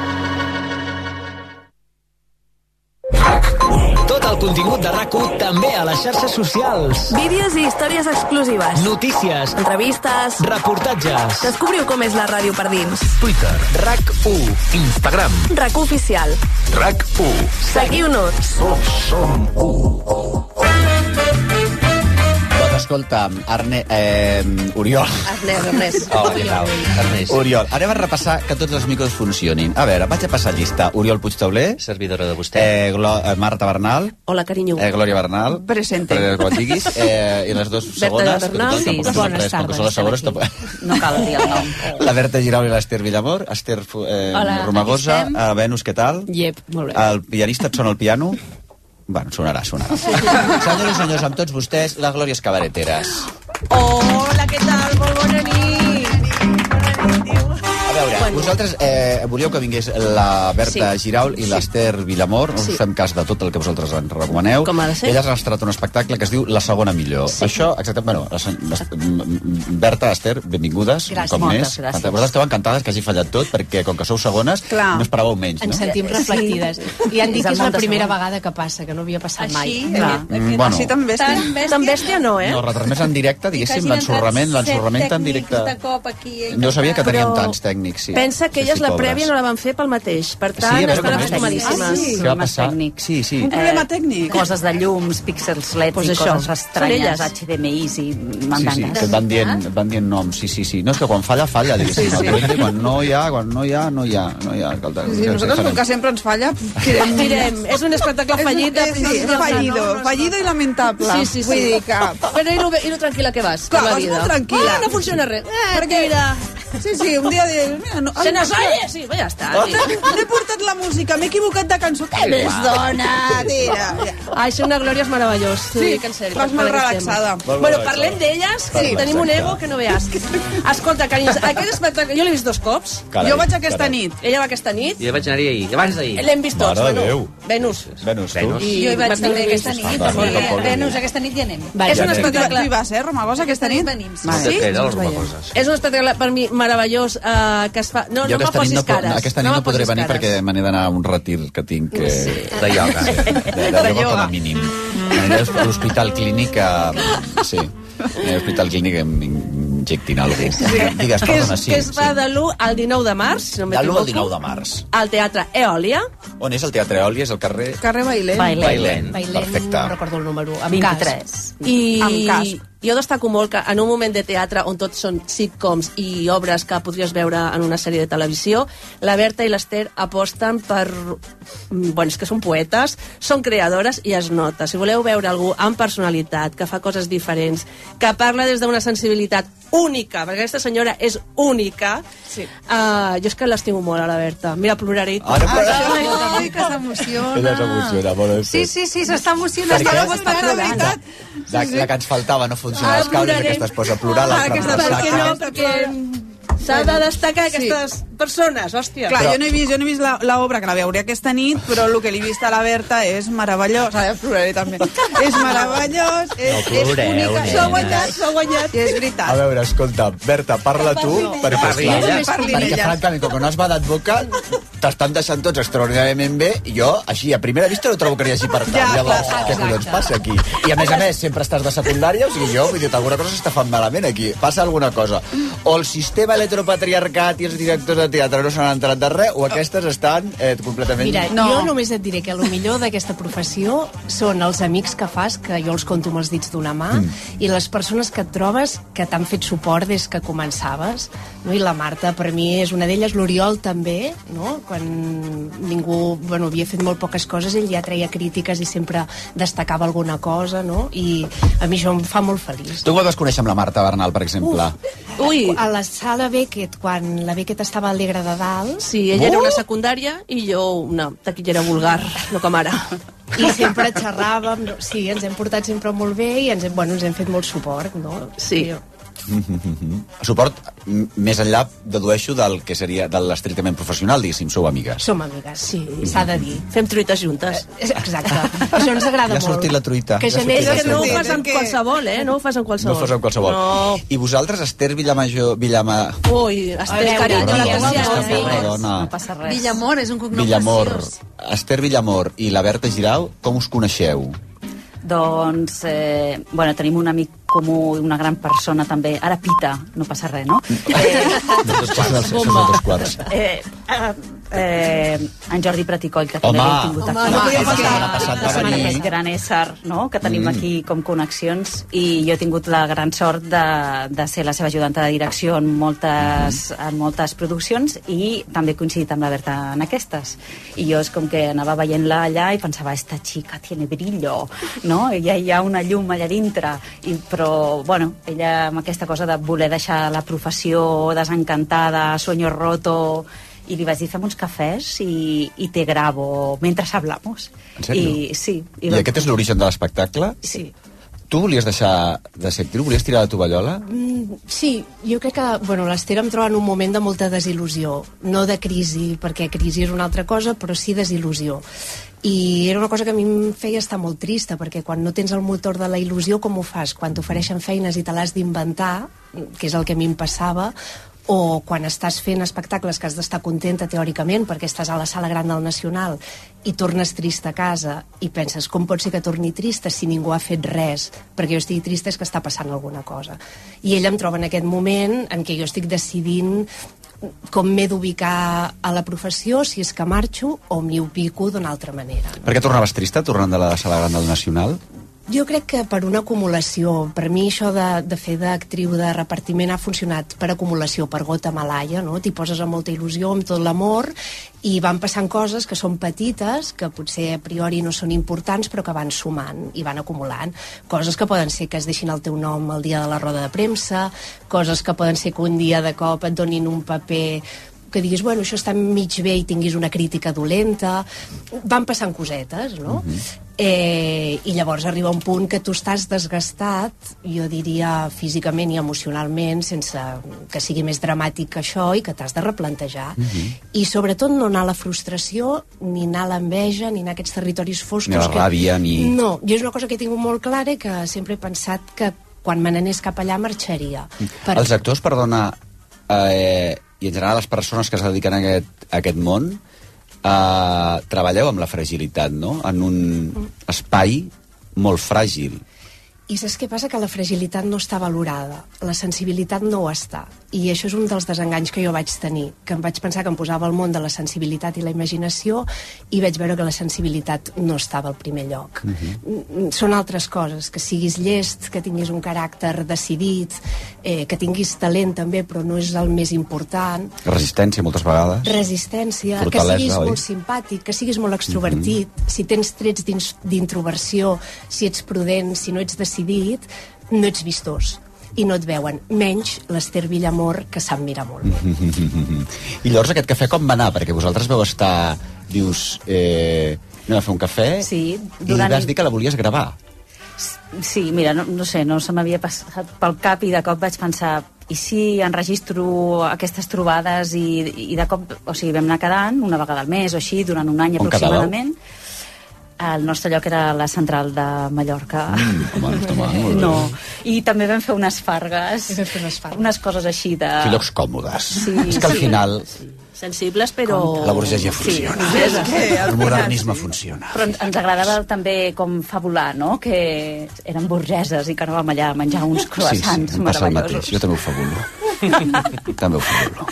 [SPEAKER 37] Contingut de rac també a les xarxes socials.
[SPEAKER 12] Vídeos i històries exclusives.
[SPEAKER 37] Notícies.
[SPEAKER 12] Entrevistes.
[SPEAKER 37] Reportatges.
[SPEAKER 12] Descobriu com és la ràdio per dins.
[SPEAKER 15] Twitter.
[SPEAKER 37] RAC1.
[SPEAKER 15] Instagram.
[SPEAKER 12] RAC oficial.
[SPEAKER 15] RAC 1.
[SPEAKER 12] Seguiu-nos.
[SPEAKER 15] Tots som 1.
[SPEAKER 10] Doncs escolta, Arne... Eh, Oriol.
[SPEAKER 12] Ernest, Ernest.
[SPEAKER 10] Oh, què tal?
[SPEAKER 11] Ernest.
[SPEAKER 10] Oriol, anem a repassar que tots els micros funcionin. A veure, vaig a passar llista. Oriol Puigtauler.
[SPEAKER 11] Servidora de vostè.
[SPEAKER 10] Eh, Glo eh, Marta Bernal.
[SPEAKER 12] Hola, carinyo.
[SPEAKER 10] Eh, Glòria Bernal.
[SPEAKER 12] Presente.
[SPEAKER 10] Per, com et diguis. Eh, I les dues segones. que
[SPEAKER 12] Bernal. Sí, bones
[SPEAKER 10] són tres, com que són les segones, tampoc...
[SPEAKER 21] No cal dir el nom.
[SPEAKER 10] La Berta Girau i l'Ester Villamor. Esther eh,
[SPEAKER 12] Hola,
[SPEAKER 10] Romagosa. Eh, Venus, què tal?
[SPEAKER 12] Yep, molt bé.
[SPEAKER 10] El pianista et sona el piano? Bueno, sonarà, sonarà. Senyores i senyors, amb tots vostès, les glòries cabareteres.
[SPEAKER 12] Hola, què tal? Molt bona nit.
[SPEAKER 10] Veure, bueno. vosaltres eh, volíeu que vingués la Berta
[SPEAKER 12] Sí.
[SPEAKER 10] sí. Giraul i l'Ester Villamor, no
[SPEAKER 12] Sí.
[SPEAKER 10] us fem cas de tot el que vosaltres ens recomaneu.
[SPEAKER 12] Com ha de ser.
[SPEAKER 10] Elles han estrenat un espectacle que es diu La segona millor.
[SPEAKER 12] Sí.
[SPEAKER 10] Això, exactament, bueno, les, les, Berta, Esther, benvingudes,
[SPEAKER 21] Gràcies.
[SPEAKER 10] com
[SPEAKER 21] Moltes
[SPEAKER 10] més.
[SPEAKER 21] gràcies.
[SPEAKER 10] Vosaltres esteu encantades que hagi fallat tot, perquè com que sou segones,
[SPEAKER 38] Clar.
[SPEAKER 10] no esperàveu menys,
[SPEAKER 38] Ens
[SPEAKER 10] no?
[SPEAKER 38] sentim reflectides. I han dit que és la primera
[SPEAKER 21] segon.
[SPEAKER 38] vegada que passa, que no havia passat
[SPEAKER 13] Així,
[SPEAKER 38] mai.
[SPEAKER 13] aquest-
[SPEAKER 10] Clar. Mm, bueno.
[SPEAKER 13] Així tan bèstia. Tan bèstia.
[SPEAKER 12] Tan bèstia no, eh?
[SPEAKER 10] No, retransmès en directe, diguéssim, l'ensorrament, l'ensorrament en directe.
[SPEAKER 13] De cop aquí, eh,
[SPEAKER 10] No sabia que teníem
[SPEAKER 12] Però
[SPEAKER 10] tants tècnics, sí.
[SPEAKER 12] Pensa que
[SPEAKER 10] Sí,
[SPEAKER 12] elles
[SPEAKER 10] sí,
[SPEAKER 12] la
[SPEAKER 10] pobres.
[SPEAKER 12] prèvia no la van fer pel mateix. Per
[SPEAKER 10] Sí,
[SPEAKER 12] tant,
[SPEAKER 10] a veure
[SPEAKER 12] estan acostumadíssimes.
[SPEAKER 10] Ah, sí? Què va passar?
[SPEAKER 21] tècnics.
[SPEAKER 10] Sí, sí.
[SPEAKER 13] Un problema tècnic.
[SPEAKER 21] Coses de llums, píxels leds
[SPEAKER 12] Pues
[SPEAKER 21] i
[SPEAKER 12] això,
[SPEAKER 21] coses estranyes, HDMIs i
[SPEAKER 10] Sí, sí,
[SPEAKER 21] mandangues.
[SPEAKER 10] que et van dient, van dient noms, sí, sí, sí. No, és que quan falla, falla, diguéssim.
[SPEAKER 13] Sí, sí.
[SPEAKER 10] Quan no hi ha, quan no hi ha, no hi ha, no hi ha. Escolta,
[SPEAKER 13] Sí,
[SPEAKER 10] què-
[SPEAKER 13] nosaltres, com que sempre ens falla, tirem.
[SPEAKER 12] Tirem. És un espectacle fallit
[SPEAKER 13] És, és,
[SPEAKER 12] principi
[SPEAKER 13] és fallido,
[SPEAKER 12] no?
[SPEAKER 13] fallido i lamentable.
[SPEAKER 12] Sí, sí, sí.
[SPEAKER 13] Vull dir que...
[SPEAKER 12] Però i lo, i lo tranquil·la que vas,
[SPEAKER 13] Clar,
[SPEAKER 12] la
[SPEAKER 13] vas molt tranquil·la.
[SPEAKER 12] Ah, no funciona res. Eh,
[SPEAKER 13] Perquè-
[SPEAKER 12] tira.
[SPEAKER 13] Sí, sí, un dia dius... Mira, no,
[SPEAKER 12] Se nos oye? Sí, pues ja està. tira.
[SPEAKER 13] N'he portat la música, m'he equivocat de cançó. Què més dona? Tira.
[SPEAKER 12] Ai, ser una glòria és meravellós.
[SPEAKER 13] Sí,
[SPEAKER 12] Sí, que en sèrio.
[SPEAKER 13] vas molt relaxada.
[SPEAKER 10] Molt
[SPEAKER 12] Bueno, parlem d'elles, que
[SPEAKER 10] Sí,
[SPEAKER 12] tenim un ego que no veas. Escolta, carinyos, aquest espectacle jo l'he vist dos cops.
[SPEAKER 10] Carai,
[SPEAKER 13] jo vaig aquesta
[SPEAKER 10] carai.
[SPEAKER 13] nit.
[SPEAKER 12] Ella va aquesta nit.
[SPEAKER 11] Jo vaig anar-hi ahir, abans d'ahir.
[SPEAKER 12] L'hem vist tots,
[SPEAKER 10] Mare
[SPEAKER 12] bueno.
[SPEAKER 10] Déu.
[SPEAKER 12] Venus.
[SPEAKER 10] Venus, tu?
[SPEAKER 11] Venus.
[SPEAKER 12] I
[SPEAKER 13] Jo hi vaig també aquesta nit.
[SPEAKER 10] Ah.
[SPEAKER 13] Venus, aquesta nit ja anem.
[SPEAKER 12] És un espectacle...
[SPEAKER 13] Tu hi vas, eh, Romagosa, aquesta nit? Venim.
[SPEAKER 11] No
[SPEAKER 13] Sí?
[SPEAKER 12] És un espectacle per mi meravellós eh, que es fa... No,
[SPEAKER 10] jo
[SPEAKER 12] no me posis
[SPEAKER 10] no,
[SPEAKER 12] cares.
[SPEAKER 10] aquesta nit
[SPEAKER 12] me
[SPEAKER 10] no, podré venir
[SPEAKER 12] cares.
[SPEAKER 10] perquè me n'he d'anar a un retir que tinc eh,
[SPEAKER 11] De ioga.
[SPEAKER 10] de, de, ioga com a mínim. Aniré a l'hospital clínic a... Sí, a l'hospital clínic a injectin alguna cosa. Digues,
[SPEAKER 12] que, és,
[SPEAKER 10] perdona, sí.
[SPEAKER 12] que es fa
[SPEAKER 10] sí.
[SPEAKER 12] de l'1 al 19 de març, si no
[SPEAKER 10] De l'1 al
[SPEAKER 12] m'equivoco.
[SPEAKER 10] 19 de març.
[SPEAKER 12] Al Teatre Eòlia.
[SPEAKER 10] On és el Teatre Eòlia? És el carrer...
[SPEAKER 13] Carrer Bailén.
[SPEAKER 21] Bailén.
[SPEAKER 10] Bailén.
[SPEAKER 38] Bailén,
[SPEAKER 10] Perfecte.
[SPEAKER 38] no recordo el número. Amb
[SPEAKER 21] 23.
[SPEAKER 12] I
[SPEAKER 13] Amb cas.
[SPEAKER 12] Jo destaco molt que en un moment de teatre on tots són sitcoms i obres que podries veure en una sèrie de televisió, la Berta i l'Ester aposten per... mm, Bueno, és que són poetes, són creadores i es nota. Si voleu veure algú amb personalitat, que fa coses diferents, que parla des d'una sensibilitat única, perquè aquesta senyora és única, sí. uh, jo és que l'estimo molt, a la Berta. Mira, ploraré tot.
[SPEAKER 10] Ara ploraré.
[SPEAKER 13] Ai, que s'emociona.
[SPEAKER 10] Ella s'emociona.
[SPEAKER 21] Sí, sí, sí, s'està emocionant.
[SPEAKER 10] Perquè-
[SPEAKER 21] Està, plorant.
[SPEAKER 13] veritat.
[SPEAKER 10] La, la que ens faltava, no funciona
[SPEAKER 12] Ara
[SPEAKER 10] els cables,
[SPEAKER 12] plorarem.
[SPEAKER 10] aquesta es posa a plorar,
[SPEAKER 13] Ah, aquesta-
[SPEAKER 12] perquè no, perquè s'ha de destacar
[SPEAKER 13] Sí.
[SPEAKER 12] aquestes persones, hòstia.
[SPEAKER 13] Clar,
[SPEAKER 10] Però-
[SPEAKER 13] jo no he vist, jo no he vist la- l'obra, que la veuré aquesta nit, però el que li he vist a la Berta és meravellós. Ara ploraré també. És meravellós, és,
[SPEAKER 10] No ploreu,
[SPEAKER 13] és única.
[SPEAKER 10] nena.
[SPEAKER 13] S'ho ha guanyat, s'ho ha guanyat. I és
[SPEAKER 10] A
[SPEAKER 13] veritat.
[SPEAKER 10] veure, escolta, Berta, parla tu, perquè,
[SPEAKER 11] parli
[SPEAKER 10] esclar,
[SPEAKER 11] ella.
[SPEAKER 13] Parli
[SPEAKER 10] perquè
[SPEAKER 13] ella.
[SPEAKER 10] francament, com que no has badat boca, t'estan deixant tots extraordinàriament bé, i jo, així, a primera vista no trobo que hi hagi per tant.
[SPEAKER 13] Ja,
[SPEAKER 10] Llavors,
[SPEAKER 13] clar,
[SPEAKER 10] què collons passa aquí? I a més a més, sempre estàs de secundària, o sigui, jo, vull dir, alguna cosa s'està fent malament aquí. Passa alguna cosa. O el sistema heteropatriarcat i els directors de teatre no s'han enterat de res, o aquestes estan eh, completament...
[SPEAKER 38] Mira,
[SPEAKER 13] No.
[SPEAKER 38] no. jo només et diré que el millor d'aquesta professió són els amics que fas, que jo els conto amb els dits d'una mà, mm. i les persones que et trobes que t'han fet suport des que començaves. No? I la Marta, per mi, és una d'elles, l'Oriol també, no? quan ningú bueno, havia fet molt poques coses, ell ja treia crítiques i sempre destacava alguna cosa, no? I a mi això em fa molt feliç.
[SPEAKER 10] Tu quan vas conèixer amb la Marta Bernal, per exemple?
[SPEAKER 12] Ui!
[SPEAKER 38] A la sala Beckett, quan la Beckett estava a l'Alegre de Dalt...
[SPEAKER 12] Sí, ella era una secundària i jo una taquillera vulgar, no com ara.
[SPEAKER 38] I sempre xerràvem, no? sí, ens hem portat sempre molt bé i ens hem, bueno, ens hem fet molt suport, no?
[SPEAKER 12] Sí.
[SPEAKER 38] I,
[SPEAKER 10] Suport, més enllà, dedueixo del que seria de l'estrictament professional, diguéssim, sou amigues.
[SPEAKER 38] som amigues, sí, s'ha de dir.
[SPEAKER 12] Fem truites juntes.
[SPEAKER 38] Exacte. Això ens agrada
[SPEAKER 10] Ja ha
[SPEAKER 38] molt.
[SPEAKER 10] sortit la truita.
[SPEAKER 38] Que
[SPEAKER 10] ja sortit la
[SPEAKER 12] no ho
[SPEAKER 10] truita.
[SPEAKER 12] fas amb qualsevol, eh? No ho fas amb
[SPEAKER 10] No
[SPEAKER 12] qualsevol.
[SPEAKER 10] fos amb qualsevol.
[SPEAKER 12] No.
[SPEAKER 10] I vosaltres, Esther Villamajor... Villama...
[SPEAKER 12] Ui, Esther, carinyo, la teva
[SPEAKER 38] no,
[SPEAKER 39] passa res. Villamor és un cognom
[SPEAKER 10] Villamor.
[SPEAKER 39] preciós.
[SPEAKER 10] Esther Villamor i la Berta Giral, com us coneixeu?
[SPEAKER 16] Doncs, eh, bueno, tenim un amic comú, una gran persona també. Ara pita, no passa res, no?
[SPEAKER 10] Dos quarts, són els dos quarts.
[SPEAKER 16] eh, eh, eh, en Jordi Praticoll, que també
[SPEAKER 10] Home,
[SPEAKER 16] l'hem tingut
[SPEAKER 10] home,
[SPEAKER 16] aquí.
[SPEAKER 10] no podia faltar. La va venir.
[SPEAKER 16] Aquest gran ésser, no?, que tenim
[SPEAKER 10] Mm.
[SPEAKER 16] aquí com connexions, i jo he tingut la gran sort de, de ser la seva ajudanta de direcció en moltes, en moltes produccions i també he coincidit amb la Berta en aquestes. I jo és com que anava veient-la allà i pensava, esta chica tiene brillo, no? Ella hi ha una llum allà dintre, i, però, bueno, ella amb aquesta cosa de voler deixar la professió desencantada, sueño roto, i li vaig dir, fem uns cafès i, i te gravo mentre hablamos.
[SPEAKER 10] En sèrio?
[SPEAKER 16] I, sí.
[SPEAKER 10] I
[SPEAKER 16] vam-
[SPEAKER 10] aquest és l'origen de l'espectacle?
[SPEAKER 38] Sí.
[SPEAKER 10] Tu volies deixar de ser actriu? Volies tirar la tovallola?
[SPEAKER 38] Mm, sí, jo crec que bueno, l'Ester em troba en un moment de molta desil·lusió, no de crisi, perquè crisi és una altra cosa, però sí desil·lusió. I era una cosa que a mi em feia estar molt trista, perquè quan no tens el motor de la il·lusió, com ho fas? Quan t'ofereixen feines i te l'has d'inventar, que és el que a mi em passava, o quan estàs fent espectacles que has d'estar contenta teòricament perquè estàs a la sala gran del Nacional i tornes trista a casa i penses com pot ser que torni trista si ningú ha fet res perquè jo estigui trista és que està passant alguna cosa i ella em troba en aquest moment en què jo estic decidint com m'he d'ubicar a la professió, si és que marxo o m'hi ubico d'una altra manera.
[SPEAKER 10] Per què tornaves trista tornant de la sala gran del Nacional?
[SPEAKER 38] Jo crec que per una acumulació, per mi això de, de fer d'actriu de repartiment ha funcionat per acumulació, per gota malaia, no? T'hi poses amb molta il·lusió, amb tot l'amor, i van passant coses que són petites, que potser a priori no són importants, però que van sumant i van acumulant. Coses que poden ser que es deixin el teu nom el dia de la roda de premsa, coses que poden ser que un dia de cop et donin un paper que diguis, bueno, això està mig bé i tinguis una crítica dolenta. Van passant cosetes, no? eh, I llavors arriba un punt que tu estàs desgastat, jo diria físicament i emocionalment, sense que sigui més dramàtic que això, i que t'has de replantejar. I sobretot no anar a la frustració, ni anar a l'enveja, ni anar a aquests territoris foscos.
[SPEAKER 10] Ni a la
[SPEAKER 38] que...
[SPEAKER 10] ràbia, ni-
[SPEAKER 38] No, jo és una cosa que he tingut molt clara i que sempre he pensat que quan me n'anés cap allà marxaria.
[SPEAKER 10] Per... Els actors, perdona, eh, i en general les persones que es dediquen a aquest, a aquest món, eh, treballeu amb la fragilitat, no? En un espai molt fràgil.
[SPEAKER 38] I saps què passa? Que la fragilitat no està valorada, la sensibilitat no ho està. I això és un dels desenganys que jo vaig tenir, que em vaig pensar que em posava al món de la sensibilitat i la imaginació i vaig veure que la sensibilitat no estava al primer lloc. Mm, Són altres coses, que siguis llest, que tinguis un caràcter decidit, eh, que tinguis talent també, però no és el més important,
[SPEAKER 10] Resistència, moltes vegades.
[SPEAKER 38] resistència,
[SPEAKER 10] Fortalesa,
[SPEAKER 38] que siguis
[SPEAKER 10] oi?
[SPEAKER 38] molt simpàtic, que siguis molt extrovertit, si tens trets d'introversió, si ets prudent, si no ets decidit, no ets vistós i no et veuen, menys l'Ester Villamor, que sap mirar molt.
[SPEAKER 10] I llavors aquest cafè com va anar? Perquè vosaltres veu estar, dius, eh, anem a fer un cafè,
[SPEAKER 16] Sí,
[SPEAKER 10] i
[SPEAKER 16] durant-
[SPEAKER 10] vas dir que la volies gravar.
[SPEAKER 16] Sí, mira, no, no sé, no se m'havia passat pel cap i de cop vaig pensar i si enregistro aquestes trobades i, i de cop, o sigui, vam anar quedant una vegada al mes o així, durant un any
[SPEAKER 10] On
[SPEAKER 16] aproximadament. El nostre lloc era la central de Mallorca.
[SPEAKER 10] Mm, home, home, molt bé.
[SPEAKER 16] no. I també vam fer unes fargues,
[SPEAKER 38] I vam fer unes fargues.
[SPEAKER 16] unes coses així de...
[SPEAKER 10] Que llocs còmodes.
[SPEAKER 16] Sí,
[SPEAKER 10] és que al
[SPEAKER 16] sí.
[SPEAKER 10] final
[SPEAKER 12] Sensibles, però...
[SPEAKER 10] la burgesia funciona.
[SPEAKER 16] burgesa.
[SPEAKER 10] El modernisme funciona.
[SPEAKER 16] Però ens ens agradava també com fabular, no?, que eren burgeses i que anàvem allà a menjar uns
[SPEAKER 10] Sí, sí,
[SPEAKER 16] croissants
[SPEAKER 10] em passa el mateix.
[SPEAKER 16] meravellosos.
[SPEAKER 10] Jo també ho fabulo. també ho fabulo.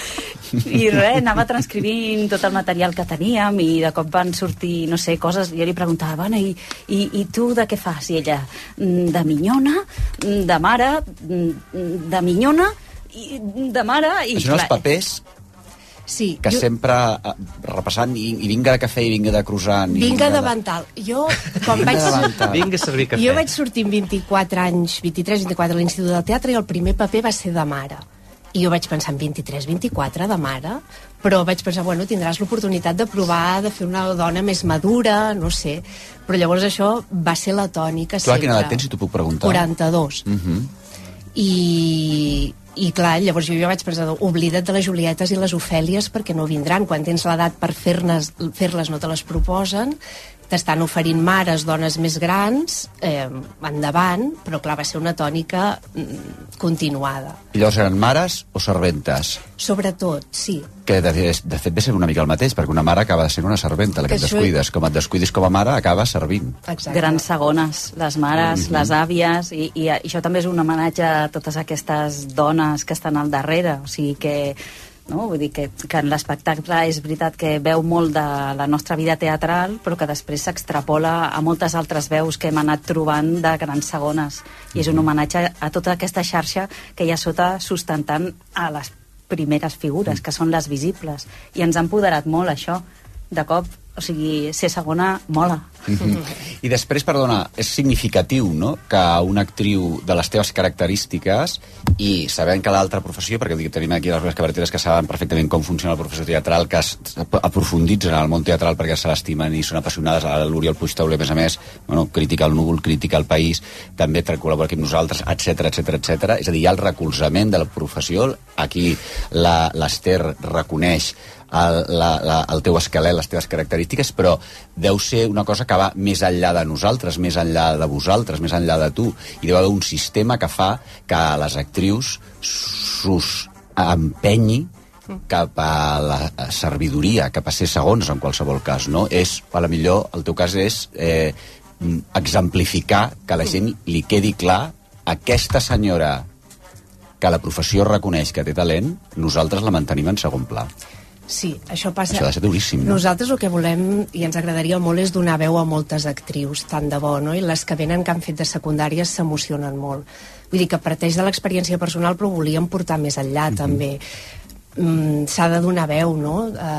[SPEAKER 16] I res, anava transcrivint tot el material que teníem i de cop van sortir, no sé, coses... Jo li preguntava, bueno, i, i, i tu de què fas? I ella, "Mm, de minyona, mm, de mare, mm, de minyona, i de mare... I,
[SPEAKER 10] Això en els
[SPEAKER 16] clar,
[SPEAKER 10] papers
[SPEAKER 38] Sí,
[SPEAKER 10] que
[SPEAKER 38] jo-
[SPEAKER 10] sempre eh, repassant i, i vinga de cafè i vinga de croissant i
[SPEAKER 38] Vinga
[SPEAKER 10] de-
[SPEAKER 38] davantal. Jo, quan
[SPEAKER 10] Vinga
[SPEAKER 38] vaig...
[SPEAKER 11] Vinga a servir cafè.
[SPEAKER 38] Jo vaig sortir amb 24 anys, 23-24 a l'Institut del Teatre i el primer paper va ser de mare. I jo vaig pensar en 23-24 de mare, però vaig pensar, bueno, tindràs l'oportunitat de provar de fer una dona més madura, no sé. Però llavors això va ser la tònica
[SPEAKER 10] Tu a
[SPEAKER 38] sempre.
[SPEAKER 10] quina edat tens, si t'ho puc preguntar?
[SPEAKER 38] 42.
[SPEAKER 10] Uh -huh.
[SPEAKER 38] I, i clar, llavors jo, jo vaig pensar oblida't de les Julietes i les Ofèlies perquè no vindran, quan tens l'edat per fer-les fer no te les proposen t'estan oferint mares, dones més grans eh, endavant, però clar, va ser una tònica mm, continuada.
[SPEAKER 10] I llavors eren mares o serventes?
[SPEAKER 38] Sobretot, sí.
[SPEAKER 10] Que de, de fet ve ser una mica el mateix, perquè una mare acaba de ser una serventa, la que
[SPEAKER 16] Que
[SPEAKER 10] et
[SPEAKER 16] això-
[SPEAKER 10] descuides. Com et descuidis com a mare, acaba servint.
[SPEAKER 38] Exacte.
[SPEAKER 16] grans segones, les mares,
[SPEAKER 10] Mhm.
[SPEAKER 16] les àvies, i, i això també és un homenatge a totes aquestes dones que estan al darrere, o sigui que no? Vull dir que, que en l'espectacle és veritat que veu molt de la nostra vida teatral, però que després s'extrapola a moltes altres veus que hem anat trobant de grans segones. I és un homenatge a tota aquesta xarxa que hi ha sota sustentant a les primeres figures, que són les visibles. I ens ha empoderat molt, això. De cop, o sigui, ser segona mola.
[SPEAKER 10] Mhm. I després, perdona, és significatiu, no?, que una actriu de les teves característiques i sabent que l'altra professió, perquè tenim aquí les cabareteres que saben perfectament com funciona la professió teatral, que es aprofunditzen en el món teatral perquè se l'estimen i són apassionades, a l'Oriol Puigtauler, a més a més, bueno, crítica al núvol, crítica al país, també col·labora aquí amb nosaltres, etc etc etc. És a dir, hi ha el recolzament de la professió, aquí l'Ester reconeix el, la, la, el teu esquelet, les teves característiques, però deu ser una cosa que va més enllà de nosaltres, més enllà de vosaltres, més enllà de tu, i deu haver un sistema que fa que les actrius s'us empenyi cap a la servidoria, cap a ser segons en qualsevol cas, no? És, a la millor, el teu cas és eh, exemplificar que la gent li quedi clar aquesta senyora que la professió reconeix que té talent, nosaltres la mantenim en segon pla.
[SPEAKER 38] Sí, això passa...
[SPEAKER 10] Això ha de ser duríssim, no?
[SPEAKER 38] Nosaltres el que volem, i ens agradaria molt, és donar veu a moltes actrius, tant de bo, no? I les que venen que han fet de secundàries s'emocionen molt. Vull dir que parteix de l'experiència personal, però ho volíem portar més enllà, mm -hmm. també. Mm, S'ha de donar veu, no?, a,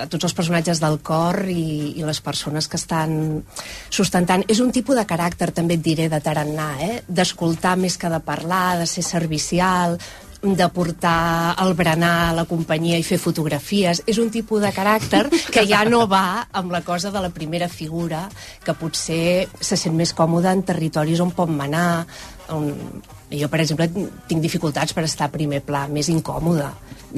[SPEAKER 38] a tots els personatges del cor i, i les persones que estan sustentant. És un tipus de caràcter, també et diré, de tarannà, eh? D'escoltar més que de parlar, de ser servicial, de portar el berenar a la companyia i fer fotografies. És un tipus de caràcter que ja no va amb la cosa de la primera figura, que potser se sent més còmode en territoris on pot manar. On... Jo, per exemple, tinc dificultats per estar a primer pla, més incòmode.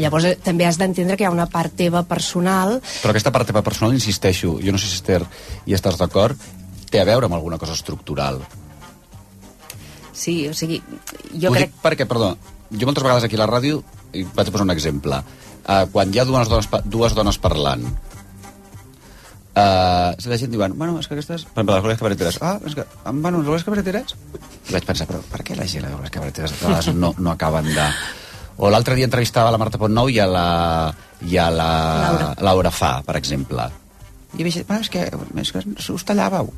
[SPEAKER 38] Llavors, eh, també has d'entendre que hi ha una part teva personal
[SPEAKER 10] Però aquesta part teva personal, insisteixo, jo no sé si Esther hi estàs d'acord, té a veure amb alguna cosa estructural.
[SPEAKER 16] Sí, o sigui, jo
[SPEAKER 10] Ho
[SPEAKER 16] crec...
[SPEAKER 10] dic perquè, perdó, jo moltes vegades aquí a la ràdio, i vaig posar un exemple, uh, quan hi ha dues dones, dues dones parlant, uh, la gent diuen, bueno, és que aquestes... Per exemple, les glòries cabareteres. Ah, és que, bueno, les glòries cabareteres... I vaig pensar, però per què la gent, les glòries cabareteres, de vegades no, no acaben de... O l'altre dia entrevistava a la Marta Pontnou i a la, i a la
[SPEAKER 38] Laura.
[SPEAKER 10] Laura Fa, per exemple. I vaig dir, bueno, és que, és que us tallàveu.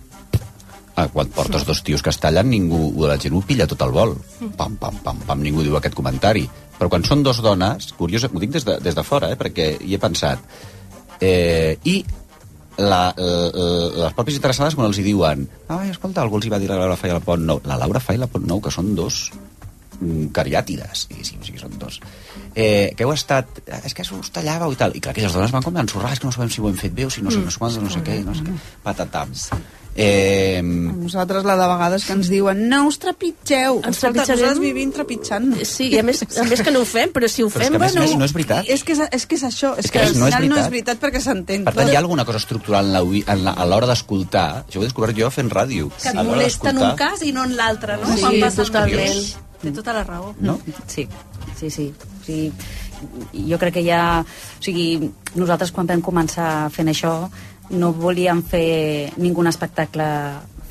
[SPEAKER 10] Ah, quan portes dos tios que es tallen, ningú, la gent ho pilla tot el vol. Pam, pam, pam, pam, ningú diu aquest comentari. Però quan són dos dones, curiós, ho dic des de, des de fora, eh, perquè hi he pensat, eh, i la, la, les pròpies interessades quan els hi diuen ai, escolta, algú els hi va dir la Laura Fa i la Pont Nou la Laura Fa i la Pont Nou, que són dos mm, cariàtides, diguéssim, o sigui, són dos. Eh, que heu estat... És que us tallàveu i tal. I clar, aquelles dones van com ensorrar, és que no sabem si ho hem fet bé o si no sé, no sé quants, no sé què, no sé què. Patatam. Eh,
[SPEAKER 13] A nosaltres la de vegades que ens diuen no us trepitgeu.
[SPEAKER 12] Ens
[SPEAKER 13] Escolta,
[SPEAKER 12] trepitjarem.
[SPEAKER 13] nosaltres vivim trepitjant.
[SPEAKER 12] Sí, i a més, a més que no ho fem, però si ho
[SPEAKER 10] Però és
[SPEAKER 12] fem,
[SPEAKER 10] que a més,
[SPEAKER 12] bueno...
[SPEAKER 10] no és- no és veritat.
[SPEAKER 13] És que és, és, que és això, és,
[SPEAKER 10] És
[SPEAKER 13] que,
[SPEAKER 10] que
[SPEAKER 13] al
[SPEAKER 10] no és
[SPEAKER 13] final no
[SPEAKER 10] veritat.
[SPEAKER 13] és veritat perquè s'entén.
[SPEAKER 10] Per tant, hi ha alguna cosa estructural en la ui- en la- a l'hora d'escoltar. Això ho he descobert jo fent ràdio.
[SPEAKER 39] Que et molesta en un cas i no en l'altre, no?
[SPEAKER 12] Sí,
[SPEAKER 39] Quan passa
[SPEAKER 12] totalment.
[SPEAKER 39] Té tota la raó.
[SPEAKER 10] No?
[SPEAKER 16] Sí, sí, sí. Sigui, jo crec que ja... O sigui, nosaltres quan vam començar fent això no volíem fer ningun espectacle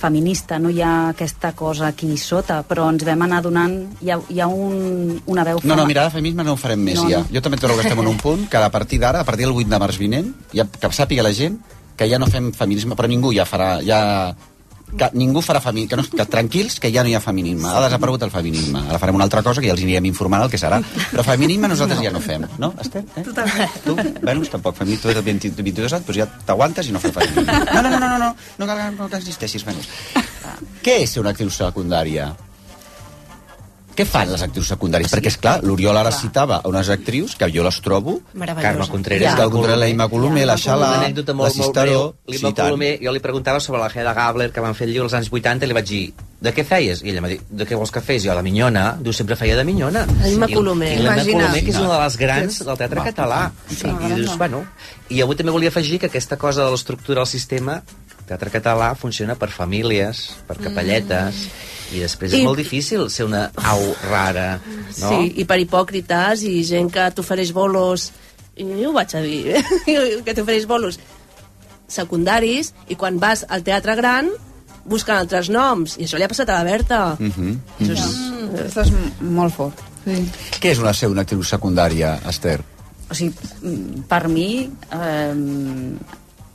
[SPEAKER 16] feminista, no hi ha aquesta cosa aquí sota, però ens vam anar donant... Hi ha, hi ha un, una veu...
[SPEAKER 10] No, no, mira, de feminisme no ho farem més,
[SPEAKER 16] No,
[SPEAKER 10] ja.
[SPEAKER 16] no.
[SPEAKER 10] Jo també trobo que estem en un punt que a partir d'ara, a partir del 8 de març vinent, ja, que sàpiga la gent que ja no fem feminisme, però ningú ja farà... Ja, que ningú farà feminisme, que, no, que tranquils, que ja no hi ha feminisme. Ha desaparegut el feminisme. Ara farem una altra cosa que ja els anirem informant el que serà. Però feminisme nosaltres ja no fem, no, Esther? Eh?
[SPEAKER 39] Totalment.
[SPEAKER 10] Tu, Venus, tampoc. Feminisme, tu ets de 20, 22 anys, però ja t'aguantes i no fas feminisme. No, no, no, no, no, no, no, cal, no cal existeixis, Venus. Què és ser una actriu secundària? Què fan les actrius secundàries? Perquè, és clar, l'Oriol ara citava unes actrius que jo les trobo...
[SPEAKER 11] Carme Contreras.
[SPEAKER 10] Ja. Carme Contreras, la Imma Colomer, la Xala, la
[SPEAKER 11] molt, molt
[SPEAKER 10] Cisteró...
[SPEAKER 11] L'Imma
[SPEAKER 10] Sí, tant.
[SPEAKER 11] Colomer, jo li preguntava sobre la Hedda Gabler, que van fer el llibre als anys 80, i li vaig dir, de què feies? I ella m'ha dit, de què vols que fes? Jo, de minyona. Diu, sempre feia de minyona.
[SPEAKER 12] L'Imma
[SPEAKER 11] I-
[SPEAKER 12] Colomer.
[SPEAKER 11] I l'Imma
[SPEAKER 12] Imagina.
[SPEAKER 11] Colomer, que és una de les grans del teatre català. Sí, I dius, bueno... I avui també volia afegir que aquesta cosa de l'estructura del sistema, teatre català funciona per famílies, per capelletes, i després és
[SPEAKER 12] I-
[SPEAKER 11] molt difícil ser una au rara, no?
[SPEAKER 12] Sí, i per hipòcrites i gent que t'ofereix bolos i ho vaig a dir, que t'ofereix bolos secundaris i quan vas al teatre gran busquen altres noms i això li ha passat a la Berta
[SPEAKER 10] Mhm.
[SPEAKER 12] això és,
[SPEAKER 13] Mm, això és molt fort. Sí.
[SPEAKER 10] Què és una ser una actriu secundària, Esther?
[SPEAKER 16] O sigui, mm, per mi, eh,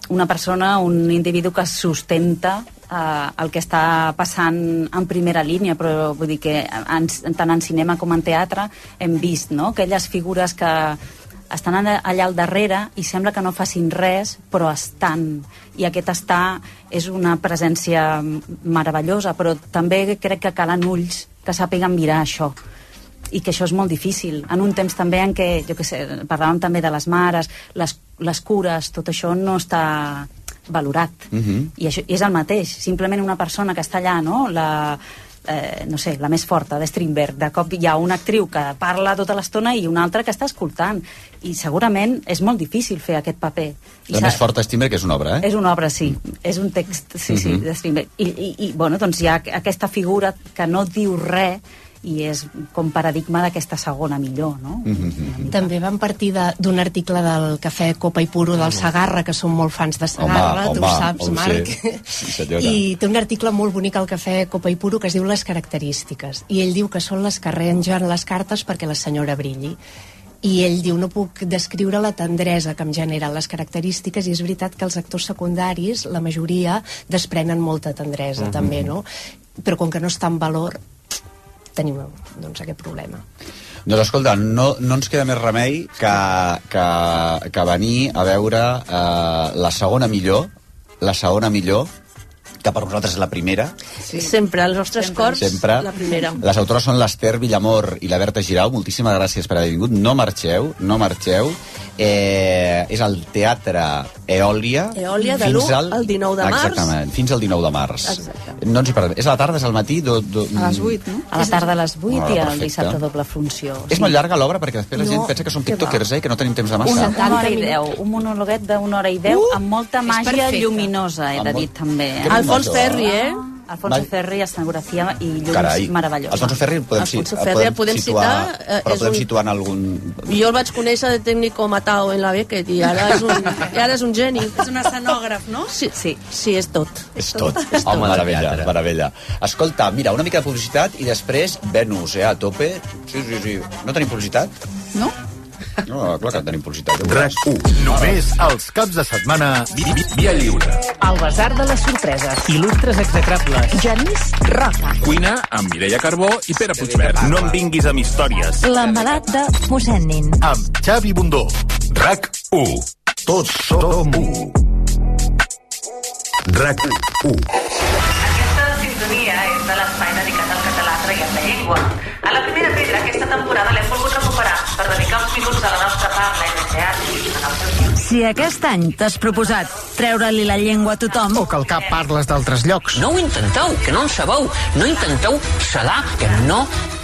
[SPEAKER 16] una persona, un individu que sustenta eh, el que està passant en primera línia, però vull dir que en, tant en cinema com en teatre hem vist no? aquelles figures que estan allà al darrere i sembla que no facin res, però estan. I aquest estar és una presència meravellosa, però també crec que calen ulls que sàpiguen mirar això i que això és molt difícil. En un temps també en què, jo què sé, parlàvem també de les mares, les, les cures, tot això no està valorat.
[SPEAKER 10] Mhm.
[SPEAKER 16] I això i és el mateix. Simplement una persona que està allà, no?, la, eh, no sé, la més forta, de Strindberg. De cop hi ha una actriu que parla tota l'estona i una altra que està escoltant. I segurament és molt difícil fer aquest paper. I
[SPEAKER 10] La més forta que és una obra, eh?
[SPEAKER 16] és una obra, sí. És un text, sí, sí,
[SPEAKER 10] Mhm.
[SPEAKER 16] de Strindberg. I, i, I, bueno, doncs hi ha aquesta figura que no diu res i és com paradigma d'aquesta segona millor, no?
[SPEAKER 38] També vam partir de- d'un article del Cafè Copa i Puro del Sagarra, que som molt fans de Sagarra,
[SPEAKER 10] Home,
[SPEAKER 38] tu ho
[SPEAKER 10] home,
[SPEAKER 38] saps,
[SPEAKER 10] ho
[SPEAKER 38] Marc.
[SPEAKER 10] sé. Sí, senyora.
[SPEAKER 38] I té un article molt bonic al Cafè Copa i Puro que es diu Les característiques. I ell diu que són les que arrangen les cartes perquè la senyora brilli. I ell diu, no puc descriure la tendresa que em generen les característiques i és veritat que els actors secundaris, la majoria, desprenen molta tendresa
[SPEAKER 10] Mhm.
[SPEAKER 38] també, no? Però com que no està en valor, tenim doncs, aquest problema.
[SPEAKER 10] Doncs escolta, no, no ens queda més remei que, que, que venir a veure eh, la segona millor, la segona millor, que per nosaltres és la primera.
[SPEAKER 12] sí. sempre als nostres cors
[SPEAKER 10] Sempre.
[SPEAKER 12] la primera
[SPEAKER 10] Les autores són l'Ester Villamor i la Berta Girau. Moltíssimes gràcies per haver vingut. No marxeu, no marxeu. Eh, és al Teatre Eòlia.
[SPEAKER 12] Eòlia de
[SPEAKER 10] fins
[SPEAKER 12] l'1 al 19 de març.
[SPEAKER 10] Exactament, fins al 19 de març.
[SPEAKER 12] Exacte.
[SPEAKER 10] No ens hi perdem. És a la tarda, és al matí? Do, do,
[SPEAKER 13] A les 8, no?
[SPEAKER 16] A la tarda a les 8
[SPEAKER 10] Ah,
[SPEAKER 16] i el dissabte doble funció.
[SPEAKER 10] És molt llarga l'obra perquè després la gent
[SPEAKER 16] No,
[SPEAKER 10] pensa que són
[SPEAKER 16] que
[SPEAKER 10] tiktokers, eh, que no tenim temps de massa.
[SPEAKER 16] una hora i deu, un monologuet d'una hora i deu,
[SPEAKER 12] Uh,
[SPEAKER 16] amb molta
[SPEAKER 12] és
[SPEAKER 16] màgia lluminosa, he de dir també.
[SPEAKER 10] Que
[SPEAKER 12] Alfons
[SPEAKER 10] maco.
[SPEAKER 12] Ferri, eh?
[SPEAKER 16] Alfonso
[SPEAKER 10] Val.
[SPEAKER 16] Ferri, escenografia i llums
[SPEAKER 10] Carai,
[SPEAKER 16] meravellosa.
[SPEAKER 10] Alfonso Ferri el podem,
[SPEAKER 12] Alfonso Ferri el podem
[SPEAKER 10] situar,
[SPEAKER 12] citar, eh,
[SPEAKER 10] però
[SPEAKER 12] és
[SPEAKER 10] podem
[SPEAKER 12] un-
[SPEAKER 10] situar en algun...
[SPEAKER 12] jo el vaig conèixer de tècnico Matao en la Beckett i ara és un, ara és un geni
[SPEAKER 39] És un escenògraf, no?
[SPEAKER 12] sí, sí. sí és tot
[SPEAKER 10] És tot. Home, meravella, meravella. Escolta, mira, una mica de publicitat i després Venus, eh, a tope. Sí, sí, sí. No tenim publicitat?
[SPEAKER 13] No?
[SPEAKER 10] No, clar que tenim publicitat.
[SPEAKER 36] RAC 1. Només els caps de setmana
[SPEAKER 40] Via lliure.
[SPEAKER 41] El Basar de les Sorpreses. Il·lustres execrables.
[SPEAKER 31] Genís Roca.
[SPEAKER 40] Cuina amb Mireia Carbó i Pere Puigverd. No em vinguis amb històries.
[SPEAKER 31] L'embalat de mossèn Nin.
[SPEAKER 36] amb Xavi Bundó.
[SPEAKER 40] RAC 1.
[SPEAKER 15] Tots som u. RAC 1.
[SPEAKER 42] Aquesta sintonia és de l'espai dedicat al català traient la llengua. A la primera pedra aquesta temporada l'hem volgut per dedicar uns minuts a la nostra parla i de.
[SPEAKER 31] Si aquest any t'has proposat treure-li la llengua a tothom...
[SPEAKER 43] O que al cap parles d'altres llocs.
[SPEAKER 44] No ho intenteu, que no en sabeu. No intenteu salar, que no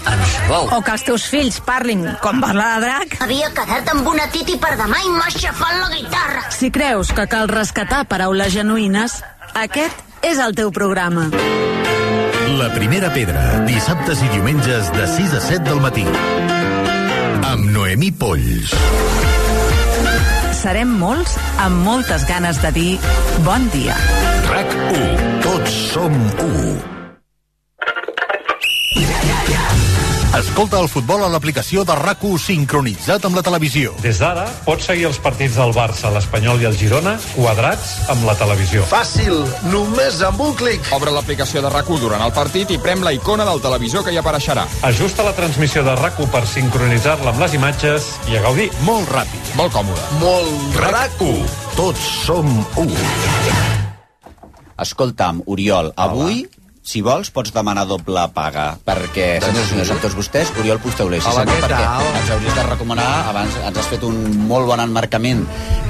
[SPEAKER 44] en sabeu.
[SPEAKER 31] O que els teus fills parlin com parla la drac.
[SPEAKER 45] Havia quedat amb una titi per demà i m'ha aixafat la guitarra.
[SPEAKER 31] Si creus que cal rescatar paraules genuïnes, aquest és el teu programa.
[SPEAKER 36] La primera pedra, dissabtes i diumenges de 6 a 7 del matí. Amb Noemí Polls.
[SPEAKER 31] Serem molts amb moltes ganes de dir bon dia.
[SPEAKER 36] RAC 1. Tots som u. Escolta el futbol a l'aplicació de rac sincronitzat amb la televisió.
[SPEAKER 46] Des d'ara, pots seguir els partits del Barça, l'Espanyol i el Girona quadrats amb la televisió.
[SPEAKER 40] Fàcil, només amb un clic.
[SPEAKER 35] Obre l'aplicació de rac durant el partit i prem la icona del televisor que hi apareixerà.
[SPEAKER 46] Ajusta la transmissió de rac per sincronitzar-la amb les imatges i a gaudir.
[SPEAKER 36] Molt ràpid.
[SPEAKER 35] Molt còmode.
[SPEAKER 40] Molt rac
[SPEAKER 36] Tots som u.
[SPEAKER 10] Escolta'm, Oriol, avui si vols, pots demanar doble paga, perquè, senyors i senyors, amb tots vostès, Oriol Pusteulé, si
[SPEAKER 11] Hola,
[SPEAKER 10] perquè
[SPEAKER 11] tal?
[SPEAKER 10] ens hauries de recomanar, abans ens has fet un molt bon emmarcament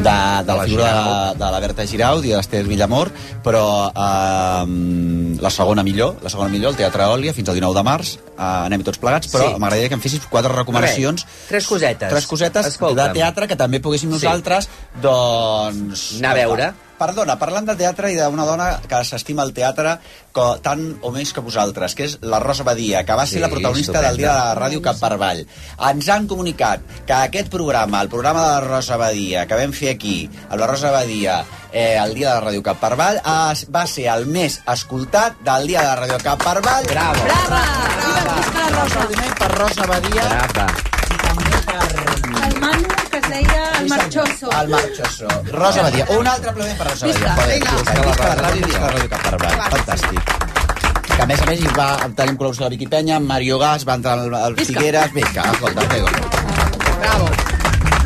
[SPEAKER 10] de, de la figura de, de la Berta Giraud i de l'Ester Villamor, però eh, la segona millor, la segona millor, el Teatre Òlia, fins al 19 de març, eh, anem tots plegats, però
[SPEAKER 11] Sí.
[SPEAKER 10] m'agradaria que em fessis quatre recomanacions.
[SPEAKER 11] Res, tres cosetes.
[SPEAKER 10] Tres cosetes
[SPEAKER 11] Escolta'm.
[SPEAKER 10] de teatre que també poguéssim
[SPEAKER 11] Sí.
[SPEAKER 10] nosaltres, doncs...
[SPEAKER 11] Anar a veure.
[SPEAKER 10] Perdona, parlant de teatre i d'una dona que s'estima el teatre co, tant o més que vosaltres, que és la Rosa Badia, que va ser
[SPEAKER 11] Sí,
[SPEAKER 10] la protagonista del dia de la ràdio Cap per Avall. Ens han comunicat que aquest programa, el programa de la Rosa Badia, que vam fer aquí, amb la Rosa Badia, eh, el dia de la ràdio Cap per Avall, es, va ser el més escoltat del dia de la ràdio Cap per Avall.
[SPEAKER 11] Bravo.
[SPEAKER 12] Brava! Viva, visca la Rosa!
[SPEAKER 10] Aplaudiment per Rosa Badia.
[SPEAKER 11] Brava.
[SPEAKER 39] Deia el Marchoso.
[SPEAKER 10] El Marchoso. Rosa Badia. Un altre aplaudiment per Rosa Badia. Joder,
[SPEAKER 39] Vinga.
[SPEAKER 10] Visca la ràdio, visca la ràdio Cap per Avall. Fantàstic. Que a més a més hi va tenir col·laboració de la Vicky Penya, amb Mario Gas, va entrar al. Figueres... Visca, escolta, pego.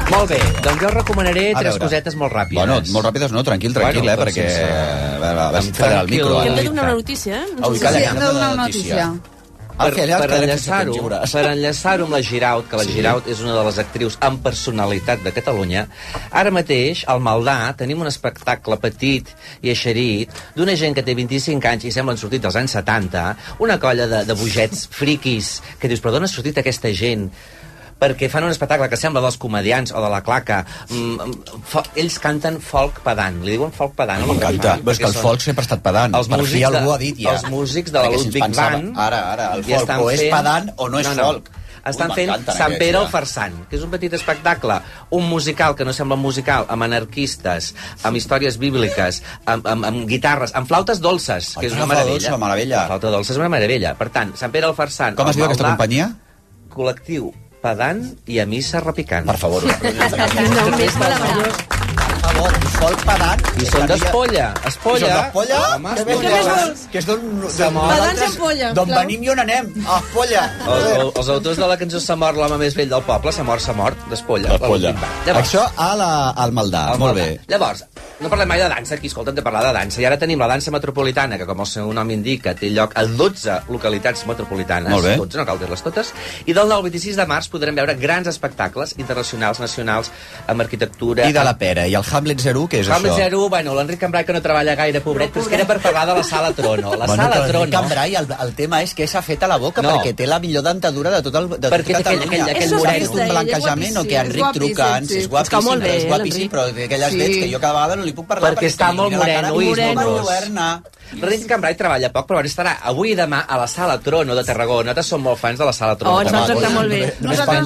[SPEAKER 11] Molt bé, doncs jo recomanaré
[SPEAKER 10] A
[SPEAKER 11] tres
[SPEAKER 10] veure.
[SPEAKER 11] cosetes molt ràpides.
[SPEAKER 10] Bueno, molt ràpides no, tranquil, tranquil,
[SPEAKER 11] Bueno,
[SPEAKER 10] eh,
[SPEAKER 11] doncs
[SPEAKER 10] perquè...
[SPEAKER 11] sense-
[SPEAKER 10] Va, va, va,
[SPEAKER 11] amb
[SPEAKER 10] tallar el micro.
[SPEAKER 12] hem de
[SPEAKER 10] eh?
[SPEAKER 12] donar una notícia, eh?
[SPEAKER 10] Ui, calla, hem de donar una notícia.
[SPEAKER 11] Per,
[SPEAKER 10] ja
[SPEAKER 11] per enllaçar-ho per enllaçar amb la Giraut, que la
[SPEAKER 10] Sí.
[SPEAKER 11] Giraut és una de les actrius amb personalitat de Catalunya, ara mateix, al Maldà, tenim un espectacle petit i eixerit d'una gent que té 25 anys i semblen sortit dels anys 70, una colla de, de bogets friquis, que dius, però d'on ha sortit aquesta gent? Perquè fan un espectacle que sembla dels comedians o de la claca. Mm, mm, ells canten folk pedant. Li diuen folk pedant. que
[SPEAKER 10] M'encanta. Però és que
[SPEAKER 11] perquè
[SPEAKER 10] el folk sempre ha estat pedant.
[SPEAKER 11] Els
[SPEAKER 10] per fi algú
[SPEAKER 11] de-
[SPEAKER 10] ha dit ja.
[SPEAKER 11] els músics de la Ludwig Band
[SPEAKER 10] Ara, ara, el folk
[SPEAKER 11] estan
[SPEAKER 10] o és
[SPEAKER 11] fent-
[SPEAKER 10] pedant o no és folk.
[SPEAKER 11] Estan
[SPEAKER 10] Ui,
[SPEAKER 11] fent Sant Pere
[SPEAKER 10] ja.
[SPEAKER 11] el Farsant, que és un petit espectacle, un musical que no sembla musical, amb anarquistes, amb històries bíbliques, amb, amb, amb guitarres, amb flautes dolces,
[SPEAKER 10] Ai,
[SPEAKER 11] que és
[SPEAKER 10] que
[SPEAKER 11] una
[SPEAKER 10] flauta
[SPEAKER 11] meravella.
[SPEAKER 10] dolça, una meravella.
[SPEAKER 11] La flauta dolça és una meravella. Per tant, Sant Pere el Farsant...
[SPEAKER 10] Com es diu aquesta companyia?
[SPEAKER 11] Col·lectiu pedant i a missa repicant.
[SPEAKER 10] Per favor.
[SPEAKER 12] No, més meravellós.
[SPEAKER 10] Per favor, folk pedant.
[SPEAKER 11] I són d'Espolla.
[SPEAKER 10] I
[SPEAKER 11] Espolla.
[SPEAKER 10] són d'Espolla?
[SPEAKER 11] Home,
[SPEAKER 10] Que
[SPEAKER 12] vols?
[SPEAKER 10] Que és d'on...
[SPEAKER 12] Pedants i
[SPEAKER 10] D'on venim i on anem. A Espolla.
[SPEAKER 11] Els, els, els autors de la cançó S'ha mort l'home més vell del poble, s'ha mort, s'ha mort, d'Espolla.
[SPEAKER 10] Espolla.
[SPEAKER 11] Llavors,
[SPEAKER 10] Això a la, al Maldà.
[SPEAKER 11] al
[SPEAKER 10] Molt bé.
[SPEAKER 11] Llavors, no parlem mai de dansa, aquí, escolta, hem de parlar de dansa. I ara tenim la dansa metropolitana, que com el seu nom indica, té lloc a 12 localitats metropolitanes.
[SPEAKER 10] Molt bé.
[SPEAKER 11] 12, no cal dir-les totes. I del 9 al 26 de març podrem veure grans espectacles internacionals, nacionals, amb arquitectura...
[SPEAKER 10] I de la pera. I el Hamlet 0, què és
[SPEAKER 11] Hamlet
[SPEAKER 10] això?
[SPEAKER 11] Zero, bueno, l'Enric Cambrai que no treballa gaire, pobret, però és que era per parlar de la sala Trono. La
[SPEAKER 10] bueno,
[SPEAKER 11] sala Trono...
[SPEAKER 10] Cambrai, el, el tema és que s'ha fet a la boca
[SPEAKER 11] No.
[SPEAKER 10] perquè té la millor dentadura de tot el de
[SPEAKER 11] Perquè
[SPEAKER 10] tot
[SPEAKER 11] té aquell-
[SPEAKER 10] Catalunya.
[SPEAKER 11] aquell- aquell
[SPEAKER 10] S'ha
[SPEAKER 11] moreno.
[SPEAKER 10] fet un blanquejament o que Enric
[SPEAKER 13] És
[SPEAKER 10] truca,
[SPEAKER 13] sí.
[SPEAKER 10] és guapíssim,
[SPEAKER 12] bé,
[SPEAKER 10] és guapíssim, però té aquelles
[SPEAKER 13] Sí.
[SPEAKER 10] dents que jo cada vegada no li puc parlar
[SPEAKER 11] Perquè està
[SPEAKER 10] li
[SPEAKER 11] molt moreno i és
[SPEAKER 10] molt
[SPEAKER 11] morós. L'Enric Cambrai treballa poc, però estarà avui i demà a la Sala Trono de Tarragona. Nosaltres som molt fans de la Sala Trono.
[SPEAKER 12] Oh, ens tractar molt bé.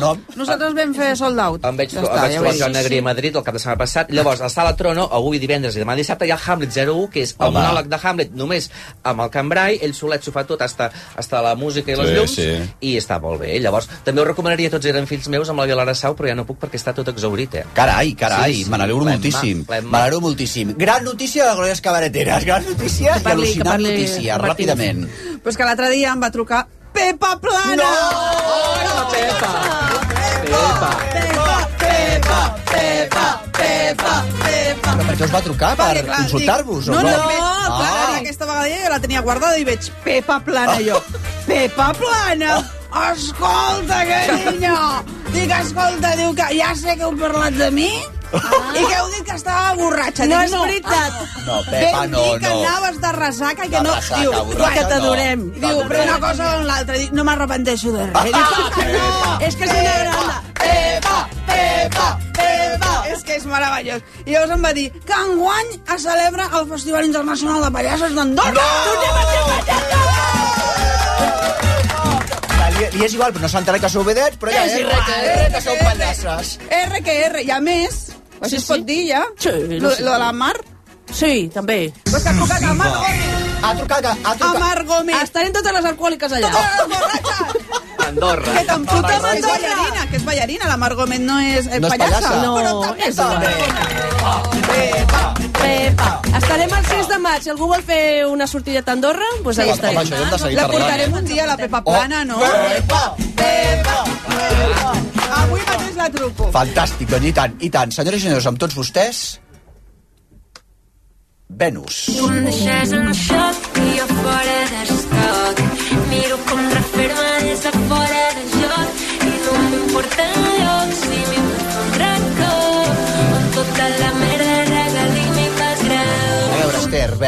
[SPEAKER 10] Nom.
[SPEAKER 13] Nosaltres vam fer sold out.
[SPEAKER 11] Em vaig,
[SPEAKER 13] Ja està,
[SPEAKER 11] vaig trobar Joan. Negrí a Madrid el cap de setmana passat. Llavors, a la Sala Trono, avui divendres i demà dissabte, hi ha Hamlet 01, que és el monòleg de Hamlet només amb el Cambrai, ell solet s'ho fa tot, hasta, hasta la música i les
[SPEAKER 10] Sí,
[SPEAKER 11] llums,
[SPEAKER 10] sí.
[SPEAKER 11] i està molt bé. Llavors, també ho recomanaria a tots eren fills meus amb la Viola Arasau, però ja no puc perquè està tot exaurit, eh?
[SPEAKER 10] Carai, carai,
[SPEAKER 11] Sí, sí,
[SPEAKER 10] me n'alegro moltíssim. Me n'alegro moltíssim. Gran notícia de Glòries Cabareteres, gran notícia
[SPEAKER 12] parli, que parli
[SPEAKER 10] notícia, ràpidament.
[SPEAKER 13] Però és que l'altre dia em va trucar Pepa Plana!
[SPEAKER 11] No! Pepa! Pepa!
[SPEAKER 13] Pepa, Pepa, Pepa, Pepa, Pepa.
[SPEAKER 10] Però per què us va trucar? Per consultar-vos?
[SPEAKER 13] No, no,
[SPEAKER 10] no?
[SPEAKER 13] veig, clar,
[SPEAKER 10] Ah.
[SPEAKER 13] aquesta vegada jo la tenia guardada i veig Pepa Plana, jo. Pepa Plana! Escolta, carinyo! Dic, escolta, diu que ja sé que heu parlat de mi i que heu dit que estava borratxa.
[SPEAKER 12] No és veritat.
[SPEAKER 10] No, Pepa,
[SPEAKER 13] Vam
[SPEAKER 10] no,
[SPEAKER 13] dir que
[SPEAKER 10] no.
[SPEAKER 13] anaves de ressaca i que
[SPEAKER 10] De
[SPEAKER 13] no...
[SPEAKER 10] ressaca,
[SPEAKER 13] diu,
[SPEAKER 10] borratxa,
[SPEAKER 12] que t'adorem.
[SPEAKER 10] no.
[SPEAKER 13] Diu, però una cosa o l'altra. Dic, no m'arrepenteixo de res. "Ah, que no!
[SPEAKER 12] És que és una grana.
[SPEAKER 13] Pepa, Pepa, Pepa. És que és meravellós. I llavors em va dir que enguany es celebra el Festival Internacional de Pallassos d'Andorra. No! Tornem a ser
[SPEAKER 10] Li, li és igual, però no s'entera que sou vedets, però ja
[SPEAKER 13] És
[SPEAKER 10] és
[SPEAKER 13] igual,
[SPEAKER 10] igual, que sou pallasses.
[SPEAKER 13] R que R. I a més, així es pot dir ja,
[SPEAKER 12] Sí,
[SPEAKER 13] lo,
[SPEAKER 12] no sé.
[SPEAKER 13] lo de la Mar,
[SPEAKER 12] Sí, també.
[SPEAKER 13] pues que ha trucat a Mar Gómez.
[SPEAKER 10] Ha trucat, ha
[SPEAKER 13] A
[SPEAKER 10] trucat.
[SPEAKER 13] Mar Gómez.
[SPEAKER 12] Estarem totes les alcohòliques allà.
[SPEAKER 13] Totes les borratxes.
[SPEAKER 11] Andorra.
[SPEAKER 13] Que tampoc és ballarina, que és ballarina. La Margot Met no és,
[SPEAKER 12] No és
[SPEAKER 13] pallassa.
[SPEAKER 12] No,
[SPEAKER 13] però també
[SPEAKER 12] és Pepa. Estarem el 6 de maig. Si algú vol fer una sortideta a Andorra, doncs pues allà estarem.
[SPEAKER 10] Home, això hem de seguir
[SPEAKER 13] La portarem un dia a la Pepa Plana, no? Pepa, Pepa, Pepa. Avui mateix la truco.
[SPEAKER 10] Fantàstic, doncs i tant, i tant. Senyores i senyors, amb tots vostès, Venus.
[SPEAKER 47] Tu em deixes en xoc i jo fora d'estoc. Miro com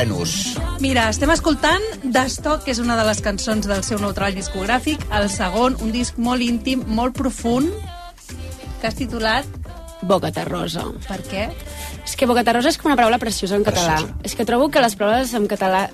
[SPEAKER 10] Venus.
[SPEAKER 39] Mira, estem escoltant The Stock, que és una de les cançons del seu nou treball discogràfic, el segon, un disc molt íntim, molt profund, que has titulat...
[SPEAKER 14] Boca terrosa.
[SPEAKER 39] Per què?
[SPEAKER 14] És que boca terrosa és com una paraula preciosa en català. És que trobo que les paraules en català,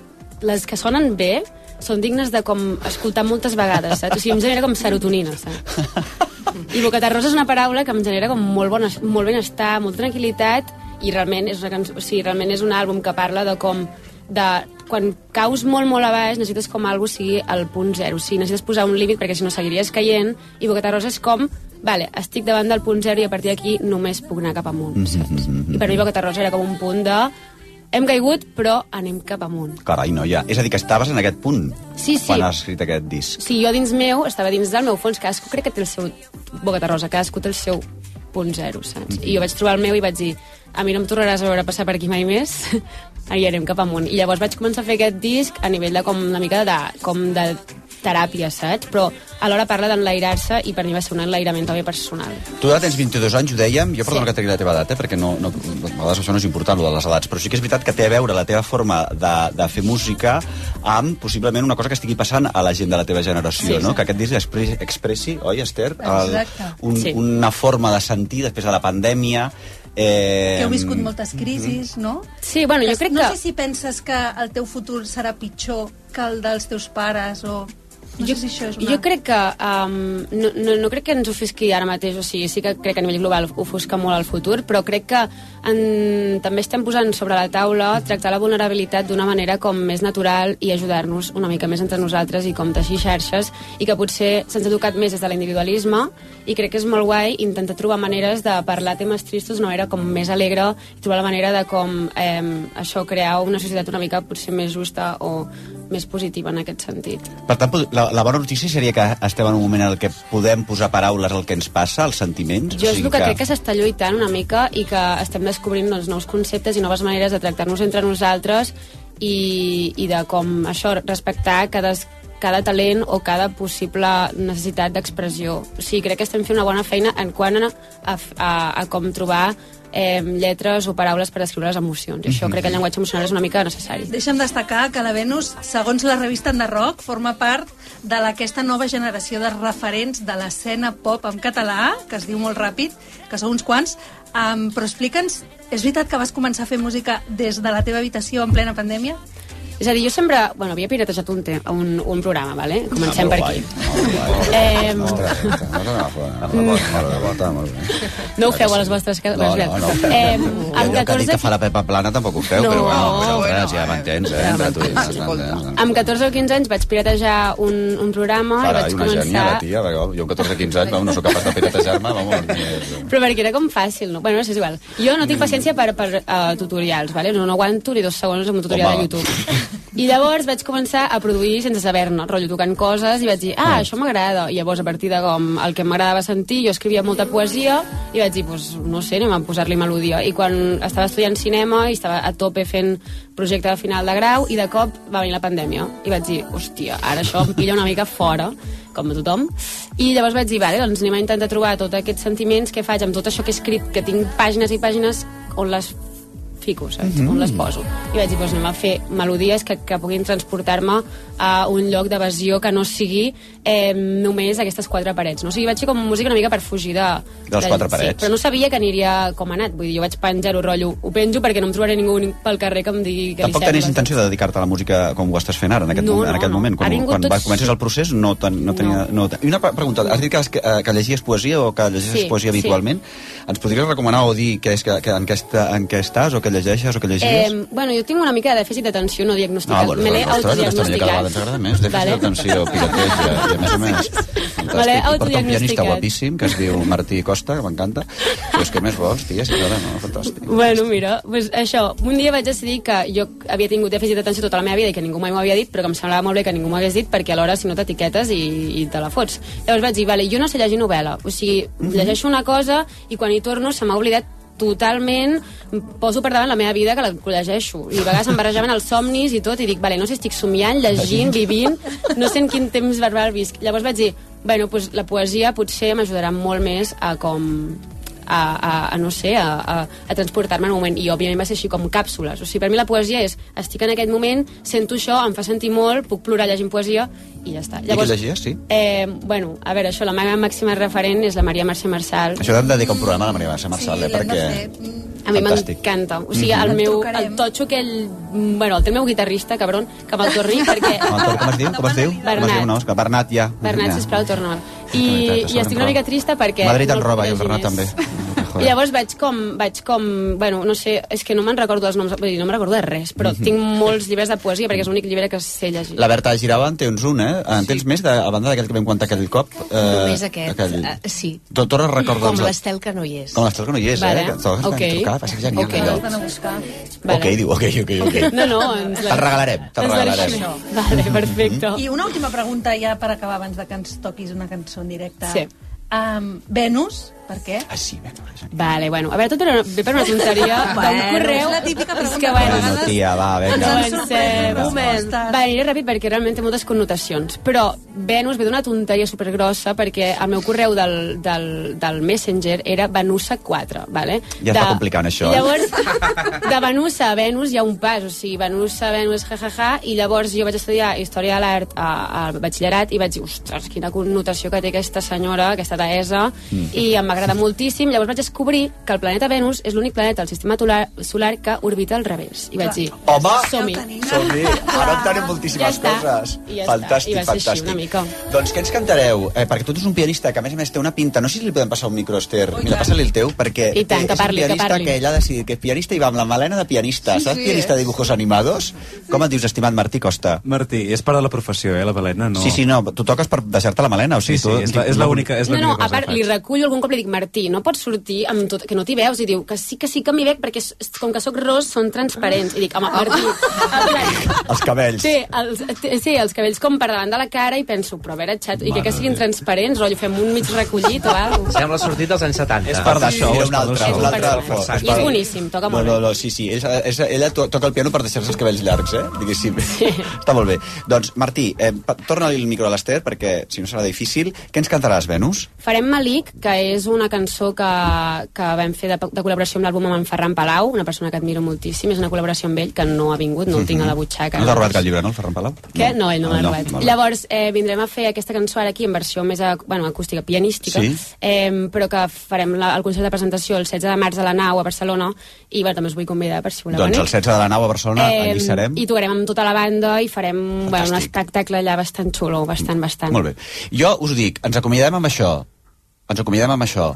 [SPEAKER 14] les que sonen bé, són dignes de com escoltar moltes vegades, saps? O sigui, em genera com serotonina, saps? I boca terrosa és una paraula que em genera com molt, bon, molt benestar, molta tranquil·litat, i realment és, una cançó, o sigui, realment és un àlbum que parla de com de quan caus molt, molt a baix, necessites com algo sigui al punt zero. O sigui, necessites posar un límit perquè si no seguiries caient, i Boqueta Rosa és com, vale, estic davant del punt zero i a partir d'aquí només puc anar cap amunt.
[SPEAKER 10] Mm
[SPEAKER 14] I per mi Boqueta Rosa era com un punt de hem caigut, però anem cap amunt.
[SPEAKER 10] Carai, noia. És a dir, que estaves en aquest punt
[SPEAKER 14] Sí, sí.
[SPEAKER 10] quan has escrit aquest disc.
[SPEAKER 14] Sí, jo dins meu, estava dins del meu fons, cadascú crec que té el seu Boqueta Rosa, cadascú té el seu punt zero, saps? I jo vaig trobar el meu i vaig dir, a mi no em tornaràs a veure passar per aquí mai més, i anem cap amunt. I llavors vaig començar a fer aquest disc a nivell de com una mica de, com de teràpia, saps? Però alhora parla d'enlairar-se i per mi va ser un enlairament també personal.
[SPEAKER 10] Tu ara tens 22 anys, ho dèiem, jo perdona sí. que t'agri la teva edat, eh, perquè no, no, a vegades això no és important, lo de les edats, però sí que és veritat que té a veure la teva forma de, de fer música amb possiblement una cosa que estigui passant a la gent de la teva generació,
[SPEAKER 39] Sí,
[SPEAKER 10] no?
[SPEAKER 39] sí.
[SPEAKER 10] Que aquest disc expressi, expressi oi, Esther? El,
[SPEAKER 39] Exacte.
[SPEAKER 10] un,
[SPEAKER 39] Sí.
[SPEAKER 10] Una forma de sentir després de la pandèmia. Eh,
[SPEAKER 39] Que heu viscut moltes crisis, no?
[SPEAKER 14] Sí, bueno, jo crec
[SPEAKER 39] no
[SPEAKER 14] que-
[SPEAKER 39] sé si penses que el teu futur serà pitjor que el dels teus pares o... No
[SPEAKER 14] jo,
[SPEAKER 39] sé si això és una...
[SPEAKER 14] jo crec que um, no, no, no crec que ens ofusqui ara mateix, o sigui, sí que crec que a nivell global ofusca molt el futur, però crec que en, també estem posant sobre la taula tractar la vulnerabilitat d'una manera com més natural i ajudar-nos una mica més entre nosaltres i com teixir xarxes i que potser se'ns ha educat més des de l'individualisme i crec que és molt guai intentar trobar maneres de parlar temes tristos d'una manera com més alegre i trobar la manera de com eh, això crear una societat una mica potser més justa o més positiva en aquest sentit.
[SPEAKER 10] Per tant, la, la bona notícia seria que estem en un moment en que podem posar paraules al que ens passa, als sentiments.
[SPEAKER 14] Jo és el que crec que s'està lluitant una mica i que estem descobrint doncs, nous conceptes i noves maneres de tractar-nos entre nosaltres i, i de com això, respectar cada, cada talent o cada possible necessitat d'expressió. O sigui, crec que estem fent una bona feina en quant a, a, a, a com trobar eh, lletres o paraules per descriure les emocions. I això
[SPEAKER 39] Mhm.
[SPEAKER 14] crec que el llenguatge emocional és una mica necessari.
[SPEAKER 39] Deixa'm destacar que la Venus, segons la revista Rock, forma part de aquesta nova generació de referents de l'escena pop en català, que es diu molt ràpid, que són uns quants, um, però explica'ns, és veritat que vas començar a fer música des de la teva habitació en plena pandèmia?
[SPEAKER 14] És a dir, jo sempre... Bueno, havia piratejat un, te, un, un programa, vale? Comencem
[SPEAKER 10] Ah,
[SPEAKER 14] per aquí. Eh, no ho feu a les vostres cases.
[SPEAKER 10] No, no, no.
[SPEAKER 14] Eh, amb
[SPEAKER 10] que ha dit
[SPEAKER 14] 14,
[SPEAKER 10] que fa la Pepa Plana tampoc ho feu,
[SPEAKER 14] No.
[SPEAKER 10] però bueno, vosaltres ja m'entens, eh? Entre tu i
[SPEAKER 14] amb 14 o 15 anys vaig piratejar un, un programa i
[SPEAKER 10] Carai,
[SPEAKER 14] vaig començar...
[SPEAKER 10] la tia, jo amb 14 15 anys, no sóc capaç de piratejar-me, vamos.
[SPEAKER 14] Però perquè era com fàcil, no? Bueno, no sé, és igual. Jo no tinc paciència per, per uh, tutorials, vale? no, no aguanto ni dos segons amb un tutorial
[SPEAKER 10] Home.
[SPEAKER 14] de YouTube. I llavors vaig començar a produir sense saber-ne, rotllo tocant coses, i vaig dir, ah, això m'agrada. I llavors, a partir de com el que m'agradava sentir, jo escrivia molta poesia, i vaig dir, pues, no sé, anem a posar-li melodia. I quan estava estudiant cinema, i estava a tope fent projecte de final de grau, i de cop va venir la pandèmia. I vaig dir, hòstia, ara això em pilla una mica fora, com a tothom. I llavors vaig dir, vale, doncs anem a intentar trobar tots aquests sentiments que faig amb tot això que he escrit, que tinc pàgines i pàgines on les fico, saps?
[SPEAKER 10] Mhm.
[SPEAKER 14] On les poso. I vaig dir, doncs anem a fer melodies que, que puguin transportar-me a un lloc d'evasió que no sigui eh, només aquestes quatre parets. No? O sigui, vaig fer com música una mica per fugir de...
[SPEAKER 10] De les quatre
[SPEAKER 14] Sí,
[SPEAKER 10] parets.
[SPEAKER 14] però no sabia que aniria com ha anat. Vull dir, jo vaig penjar-ho rotllo. Ho penjo perquè no em trobaré ningú pel carrer que em digui que
[SPEAKER 10] Tampoc
[SPEAKER 14] li
[SPEAKER 10] tenies intenció de dedicar-te a la música com ho estàs fent ara, en aquest,
[SPEAKER 14] No,
[SPEAKER 10] moment, en
[SPEAKER 14] no,
[SPEAKER 10] aquest
[SPEAKER 14] no.
[SPEAKER 10] moment. Quan, quan
[SPEAKER 14] tot-
[SPEAKER 10] va, comences el procés no, ten, no tenia... No. I una pre- pregunta, has dit que, que, eh, que llegies poesia o que llegies
[SPEAKER 14] Sí,
[SPEAKER 10] poesia
[SPEAKER 14] sí.
[SPEAKER 10] habitualment? Ens podries recomanar o dir que és, que, que, en, què està, en què estàs o què llegeixes o que llegies?
[SPEAKER 14] Eh, bueno, jo tinc una mica de dèficit d'atenció no diagnosticat.
[SPEAKER 10] Ah, bueno,
[SPEAKER 14] Me l'he
[SPEAKER 10] ostres, cada
[SPEAKER 14] autodiagnosticat.
[SPEAKER 10] agrada més. Dèficit
[SPEAKER 14] Vale.
[SPEAKER 10] d'atenció, pirateja, i a més a més, fantàstic.
[SPEAKER 14] Me l'he
[SPEAKER 10] porta un pianista
[SPEAKER 14] autodiagnosticat.
[SPEAKER 10] guapíssim que es diu Martí Costa, que m'encanta. Pues què més vols, tia, si t'agrada, no? Fantàstic.
[SPEAKER 14] Bueno, mira, pues això, un dia vaig decidir que jo havia tingut dèficit d'atenció tota la meva vida i que ningú mai m'ho havia dit, però que em semblava molt bé que ningú m'ho hagués dit perquè alhora si no t'etiquetes i, i te la fots. Llavors vaig dir, vale, jo no sé llegir novel·la, o sigui, llegeixo una cosa i quan hi torno se m'ha oblidat totalment poso per davant la meva vida que la llegeixo i a vegades em barrejaven els somnis i tot i dic, vale, no sé estic somiant, llegint, vivint no sé en quin temps verbal visc llavors vaig dir, bueno, pues la poesia potser m'ajudarà molt més a com a, a, a no sé, a, a, a transportar-me en un moment. I, òbviament, va ser així com càpsules. O sigui, per mi la poesia és, estic en aquest moment, sento això, em fa sentir molt, puc plorar llegint poesia, i ja està.
[SPEAKER 10] I què llegies, sí?
[SPEAKER 14] Eh, bueno, a veure, això, la meva màxima referent és la Maria Mercè Marçal.
[SPEAKER 10] Això hem de dedicar un programa a la Maria Mercè Marçal, eh, perquè...
[SPEAKER 14] A mi m'encanta. O sigui,
[SPEAKER 10] Mhm.
[SPEAKER 14] el meu, el totxo aquell... Bueno, el té el meu guitarrista, cabron, que me'l torni, perquè...
[SPEAKER 10] Com, com es diu? Com es diu? Com es
[SPEAKER 14] Bernat.
[SPEAKER 10] diu? No, és que Bernat ja.
[SPEAKER 14] Bernat, sisplau, torna'l. I, I estic una mica trista perquè...
[SPEAKER 10] Madrid en roba i el Bernat també.
[SPEAKER 14] I llavors vaig com, vaig com, bueno, no sé, és que no me'n recordo els noms, vull dir, no me'n recordo de res, però
[SPEAKER 10] Mhm.
[SPEAKER 14] tinc molts llibres de poesia perquè és l'únic llibre que sé llegir.
[SPEAKER 10] La Berta Girau en tens un, eh? En tens més, de, a banda d'aquell que vam contar aquell cop? Eh,
[SPEAKER 38] Només aquest,
[SPEAKER 10] Aquell...
[SPEAKER 38] eh, sí.
[SPEAKER 10] Tu tornes a recordar...
[SPEAKER 38] Com l'estel que no hi és.
[SPEAKER 10] Com l'estel que no hi és,
[SPEAKER 14] Vale.
[SPEAKER 10] eh? Que
[SPEAKER 14] Ok.
[SPEAKER 10] trucar, passa que ja n'hi ha
[SPEAKER 14] Ok.
[SPEAKER 10] diu, ok, ok, ok.
[SPEAKER 14] No, no, ens la-
[SPEAKER 10] Te'l regalarem, te'l regalarem.
[SPEAKER 14] Vale, perfecte.
[SPEAKER 39] I una última pregunta ja per acabar abans de que ens toquis una cançó en directe.
[SPEAKER 14] Sí.
[SPEAKER 39] Um, Venus, per què?
[SPEAKER 10] Ah, sí, Venus.
[SPEAKER 14] Vale, bueno, a veure, tot per una, ve per una tonteria d'un
[SPEAKER 39] Bueno,
[SPEAKER 14] correu...
[SPEAKER 39] és la típica pregunta
[SPEAKER 14] que, bueno,
[SPEAKER 10] Bueno, tia, va, vinga.
[SPEAKER 14] Avancem. Moment. Va, aniré ràpid perquè realment té moltes connotacions. Però Venus ve d'una tonteria supergrossa perquè el meu correu del, del, del Messenger era Venusa4, vale?
[SPEAKER 10] Ja està complicant, això,
[SPEAKER 14] I
[SPEAKER 10] eh?
[SPEAKER 14] llavors, de Venusa a Venus hi ha un pas, o sigui, Venusa, Venus, jajaja, i llavors jo vaig estudiar Història de l'Art a- al batxillerat i vaig dir, ostres, quina connotació que té aquesta senyora, aquesta deessa,
[SPEAKER 10] Mm.
[SPEAKER 14] i em va agradar moltíssim. Llavors vaig descobrir que el planeta Venus és l'únic planeta del sistema solar, solar que orbita al revés. I vaig dir,
[SPEAKER 10] Home,
[SPEAKER 14] som-hi.
[SPEAKER 10] som-hi. Ara en tenim moltíssimes
[SPEAKER 14] Ja
[SPEAKER 10] coses.
[SPEAKER 14] I ja està.
[SPEAKER 10] fantàstic,
[SPEAKER 14] I va ser així,
[SPEAKER 10] fantàstic.
[SPEAKER 14] una mica.
[SPEAKER 10] Doncs què ens cantareu? Eh, perquè tu ets un pianista que a més a més té una pinta... No sé si li podem passar un micro, Esther. Mira, passa-li el teu, perquè
[SPEAKER 14] I tant, que
[SPEAKER 10] és
[SPEAKER 14] parli,
[SPEAKER 10] un
[SPEAKER 14] que
[SPEAKER 10] pianista
[SPEAKER 14] parli.
[SPEAKER 10] que, ella ha decidit que és pianista i va amb la melena de pianista.
[SPEAKER 48] Sí,
[SPEAKER 10] Saps
[SPEAKER 48] sí,
[SPEAKER 10] pianista de
[SPEAKER 48] és.
[SPEAKER 10] dibujos animados? Com et dius, estimat Martí Costa?
[SPEAKER 48] Martí, és part de la professió, eh, la balena, no...
[SPEAKER 10] Sí, sí, no, tu toques per deixar-te la melena. O sigui,
[SPEAKER 48] Sí, sí,
[SPEAKER 10] tu,
[SPEAKER 48] és la- és l'única- és
[SPEAKER 14] No, no,
[SPEAKER 48] l'única
[SPEAKER 14] a part,
[SPEAKER 48] que
[SPEAKER 14] li recullo algun cop li dic, Martí, no pots sortir amb tot, que no t'hi veus, i diu que sí, que sí que m'hi veig, perquè és- és- com que sóc ros, són transparents. I dic, home, Martí,
[SPEAKER 10] Els cabells.
[SPEAKER 14] té, els, té, sí, els cabells com per davant de la cara i penso, però a veure, xat, i que, que siguin transparents, rotllo, fem un mig recollit o alguna cosa.
[SPEAKER 11] Sembla sortit dels anys 70.
[SPEAKER 10] És part d'això,
[SPEAKER 11] Sí,
[SPEAKER 10] és un un altre
[SPEAKER 11] d'això.
[SPEAKER 10] fort.
[SPEAKER 11] Exacte.
[SPEAKER 14] I és boníssim, toca
[SPEAKER 10] No,
[SPEAKER 14] molt
[SPEAKER 10] no,
[SPEAKER 14] bé.
[SPEAKER 10] no, sí, sí. És, és, ella to toca el piano per deixar-se els cabells llargs, eh? Diguéssim. Sí. Està molt bé. Doncs, Martí, eh, torna-li el micro a l'Ester, perquè si no serà difícil. Què ens cantaràs, Venus?
[SPEAKER 14] Farem Malik, que és una cançó que, que vam fer de, de col·laboració amb l'àlbum amb en Ferran Palau, una persona que admiro moltíssim, és una col·laboració amb ell, que no ha vingut, no el tinc a la butxaca.
[SPEAKER 10] No t'ha robat cap llibre, no, el Ferran Palau?
[SPEAKER 14] Què? No, ell no m'ha
[SPEAKER 10] Ah, no,
[SPEAKER 14] robat.
[SPEAKER 10] vale.
[SPEAKER 14] Llavors, eh, vindrem a fer aquesta cançó ara aquí en versió més ac- bueno, acústica, pianística,
[SPEAKER 10] Sí.
[SPEAKER 14] eh, però que farem la, el concert de presentació el 16 de març a la Nau, a Barcelona, i bueno, també us vull convidar per si voleu
[SPEAKER 10] Doncs
[SPEAKER 14] venir.
[SPEAKER 10] el 16 de la nau a Barcelona, allí serem.
[SPEAKER 14] I tocarem amb tota la banda i farem bueno, un espectacle allà bastant xulo, bastant, bastant.
[SPEAKER 10] Molt bé. Jo us dic, ens acomiadem amb això. Ens acomiadem amb això.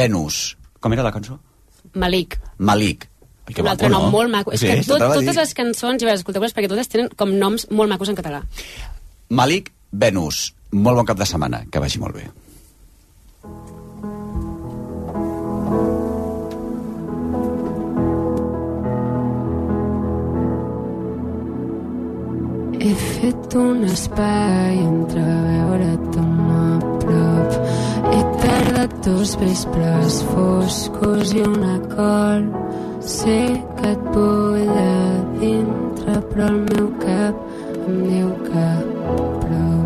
[SPEAKER 10] Venus. Com era la cançó?
[SPEAKER 14] Malik.
[SPEAKER 10] Malik. Que
[SPEAKER 14] un altre
[SPEAKER 10] maco,
[SPEAKER 14] nom
[SPEAKER 10] no?
[SPEAKER 14] molt maco. És
[SPEAKER 10] Sí,
[SPEAKER 14] que tot, totes les cançons, i a veure, escolteu-les perquè totes tenen com noms molt macos en català.
[SPEAKER 10] Malik, Venus. Molt bon cap de setmana. Que vagi molt bé.
[SPEAKER 47] He fet un espai entre veure't a prop. He tardat dos vespres foscos i una col. Sé que et vull a dintre, però el meu cap em diu que prou.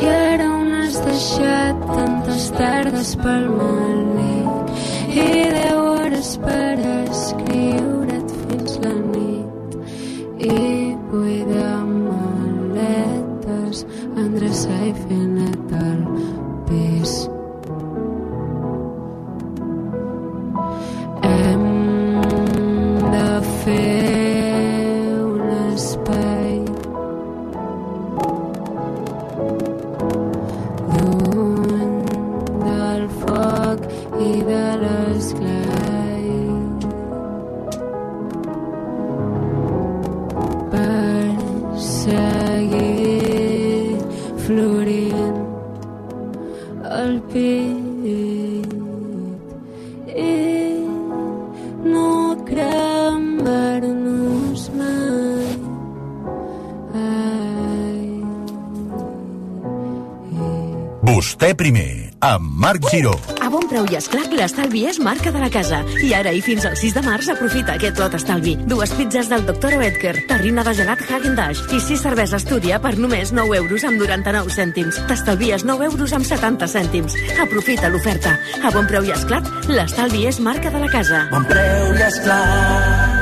[SPEAKER 47] I ara on has deixat tantes tardes pel malic i deu hores per escriure't
[SPEAKER 49] Andrés
[SPEAKER 47] Saife Natal amb Marc Giró.
[SPEAKER 50] A bon preu i esclat, l'estalvi és marca de la casa. I ara i fins al 6 de març aprofita aquest lot estalvi. Dues pizzas del Dr. Oetker, terrina de gelat Häagen-Dazs i sis cerveses Túria per només 9 euros amb 99 cèntims. T'estalvies 9 euros amb 70 cèntims. Aprofita l'oferta. A bon preu i esclat, l'estalvi és marca de la casa.
[SPEAKER 51] Bon preu i esclat.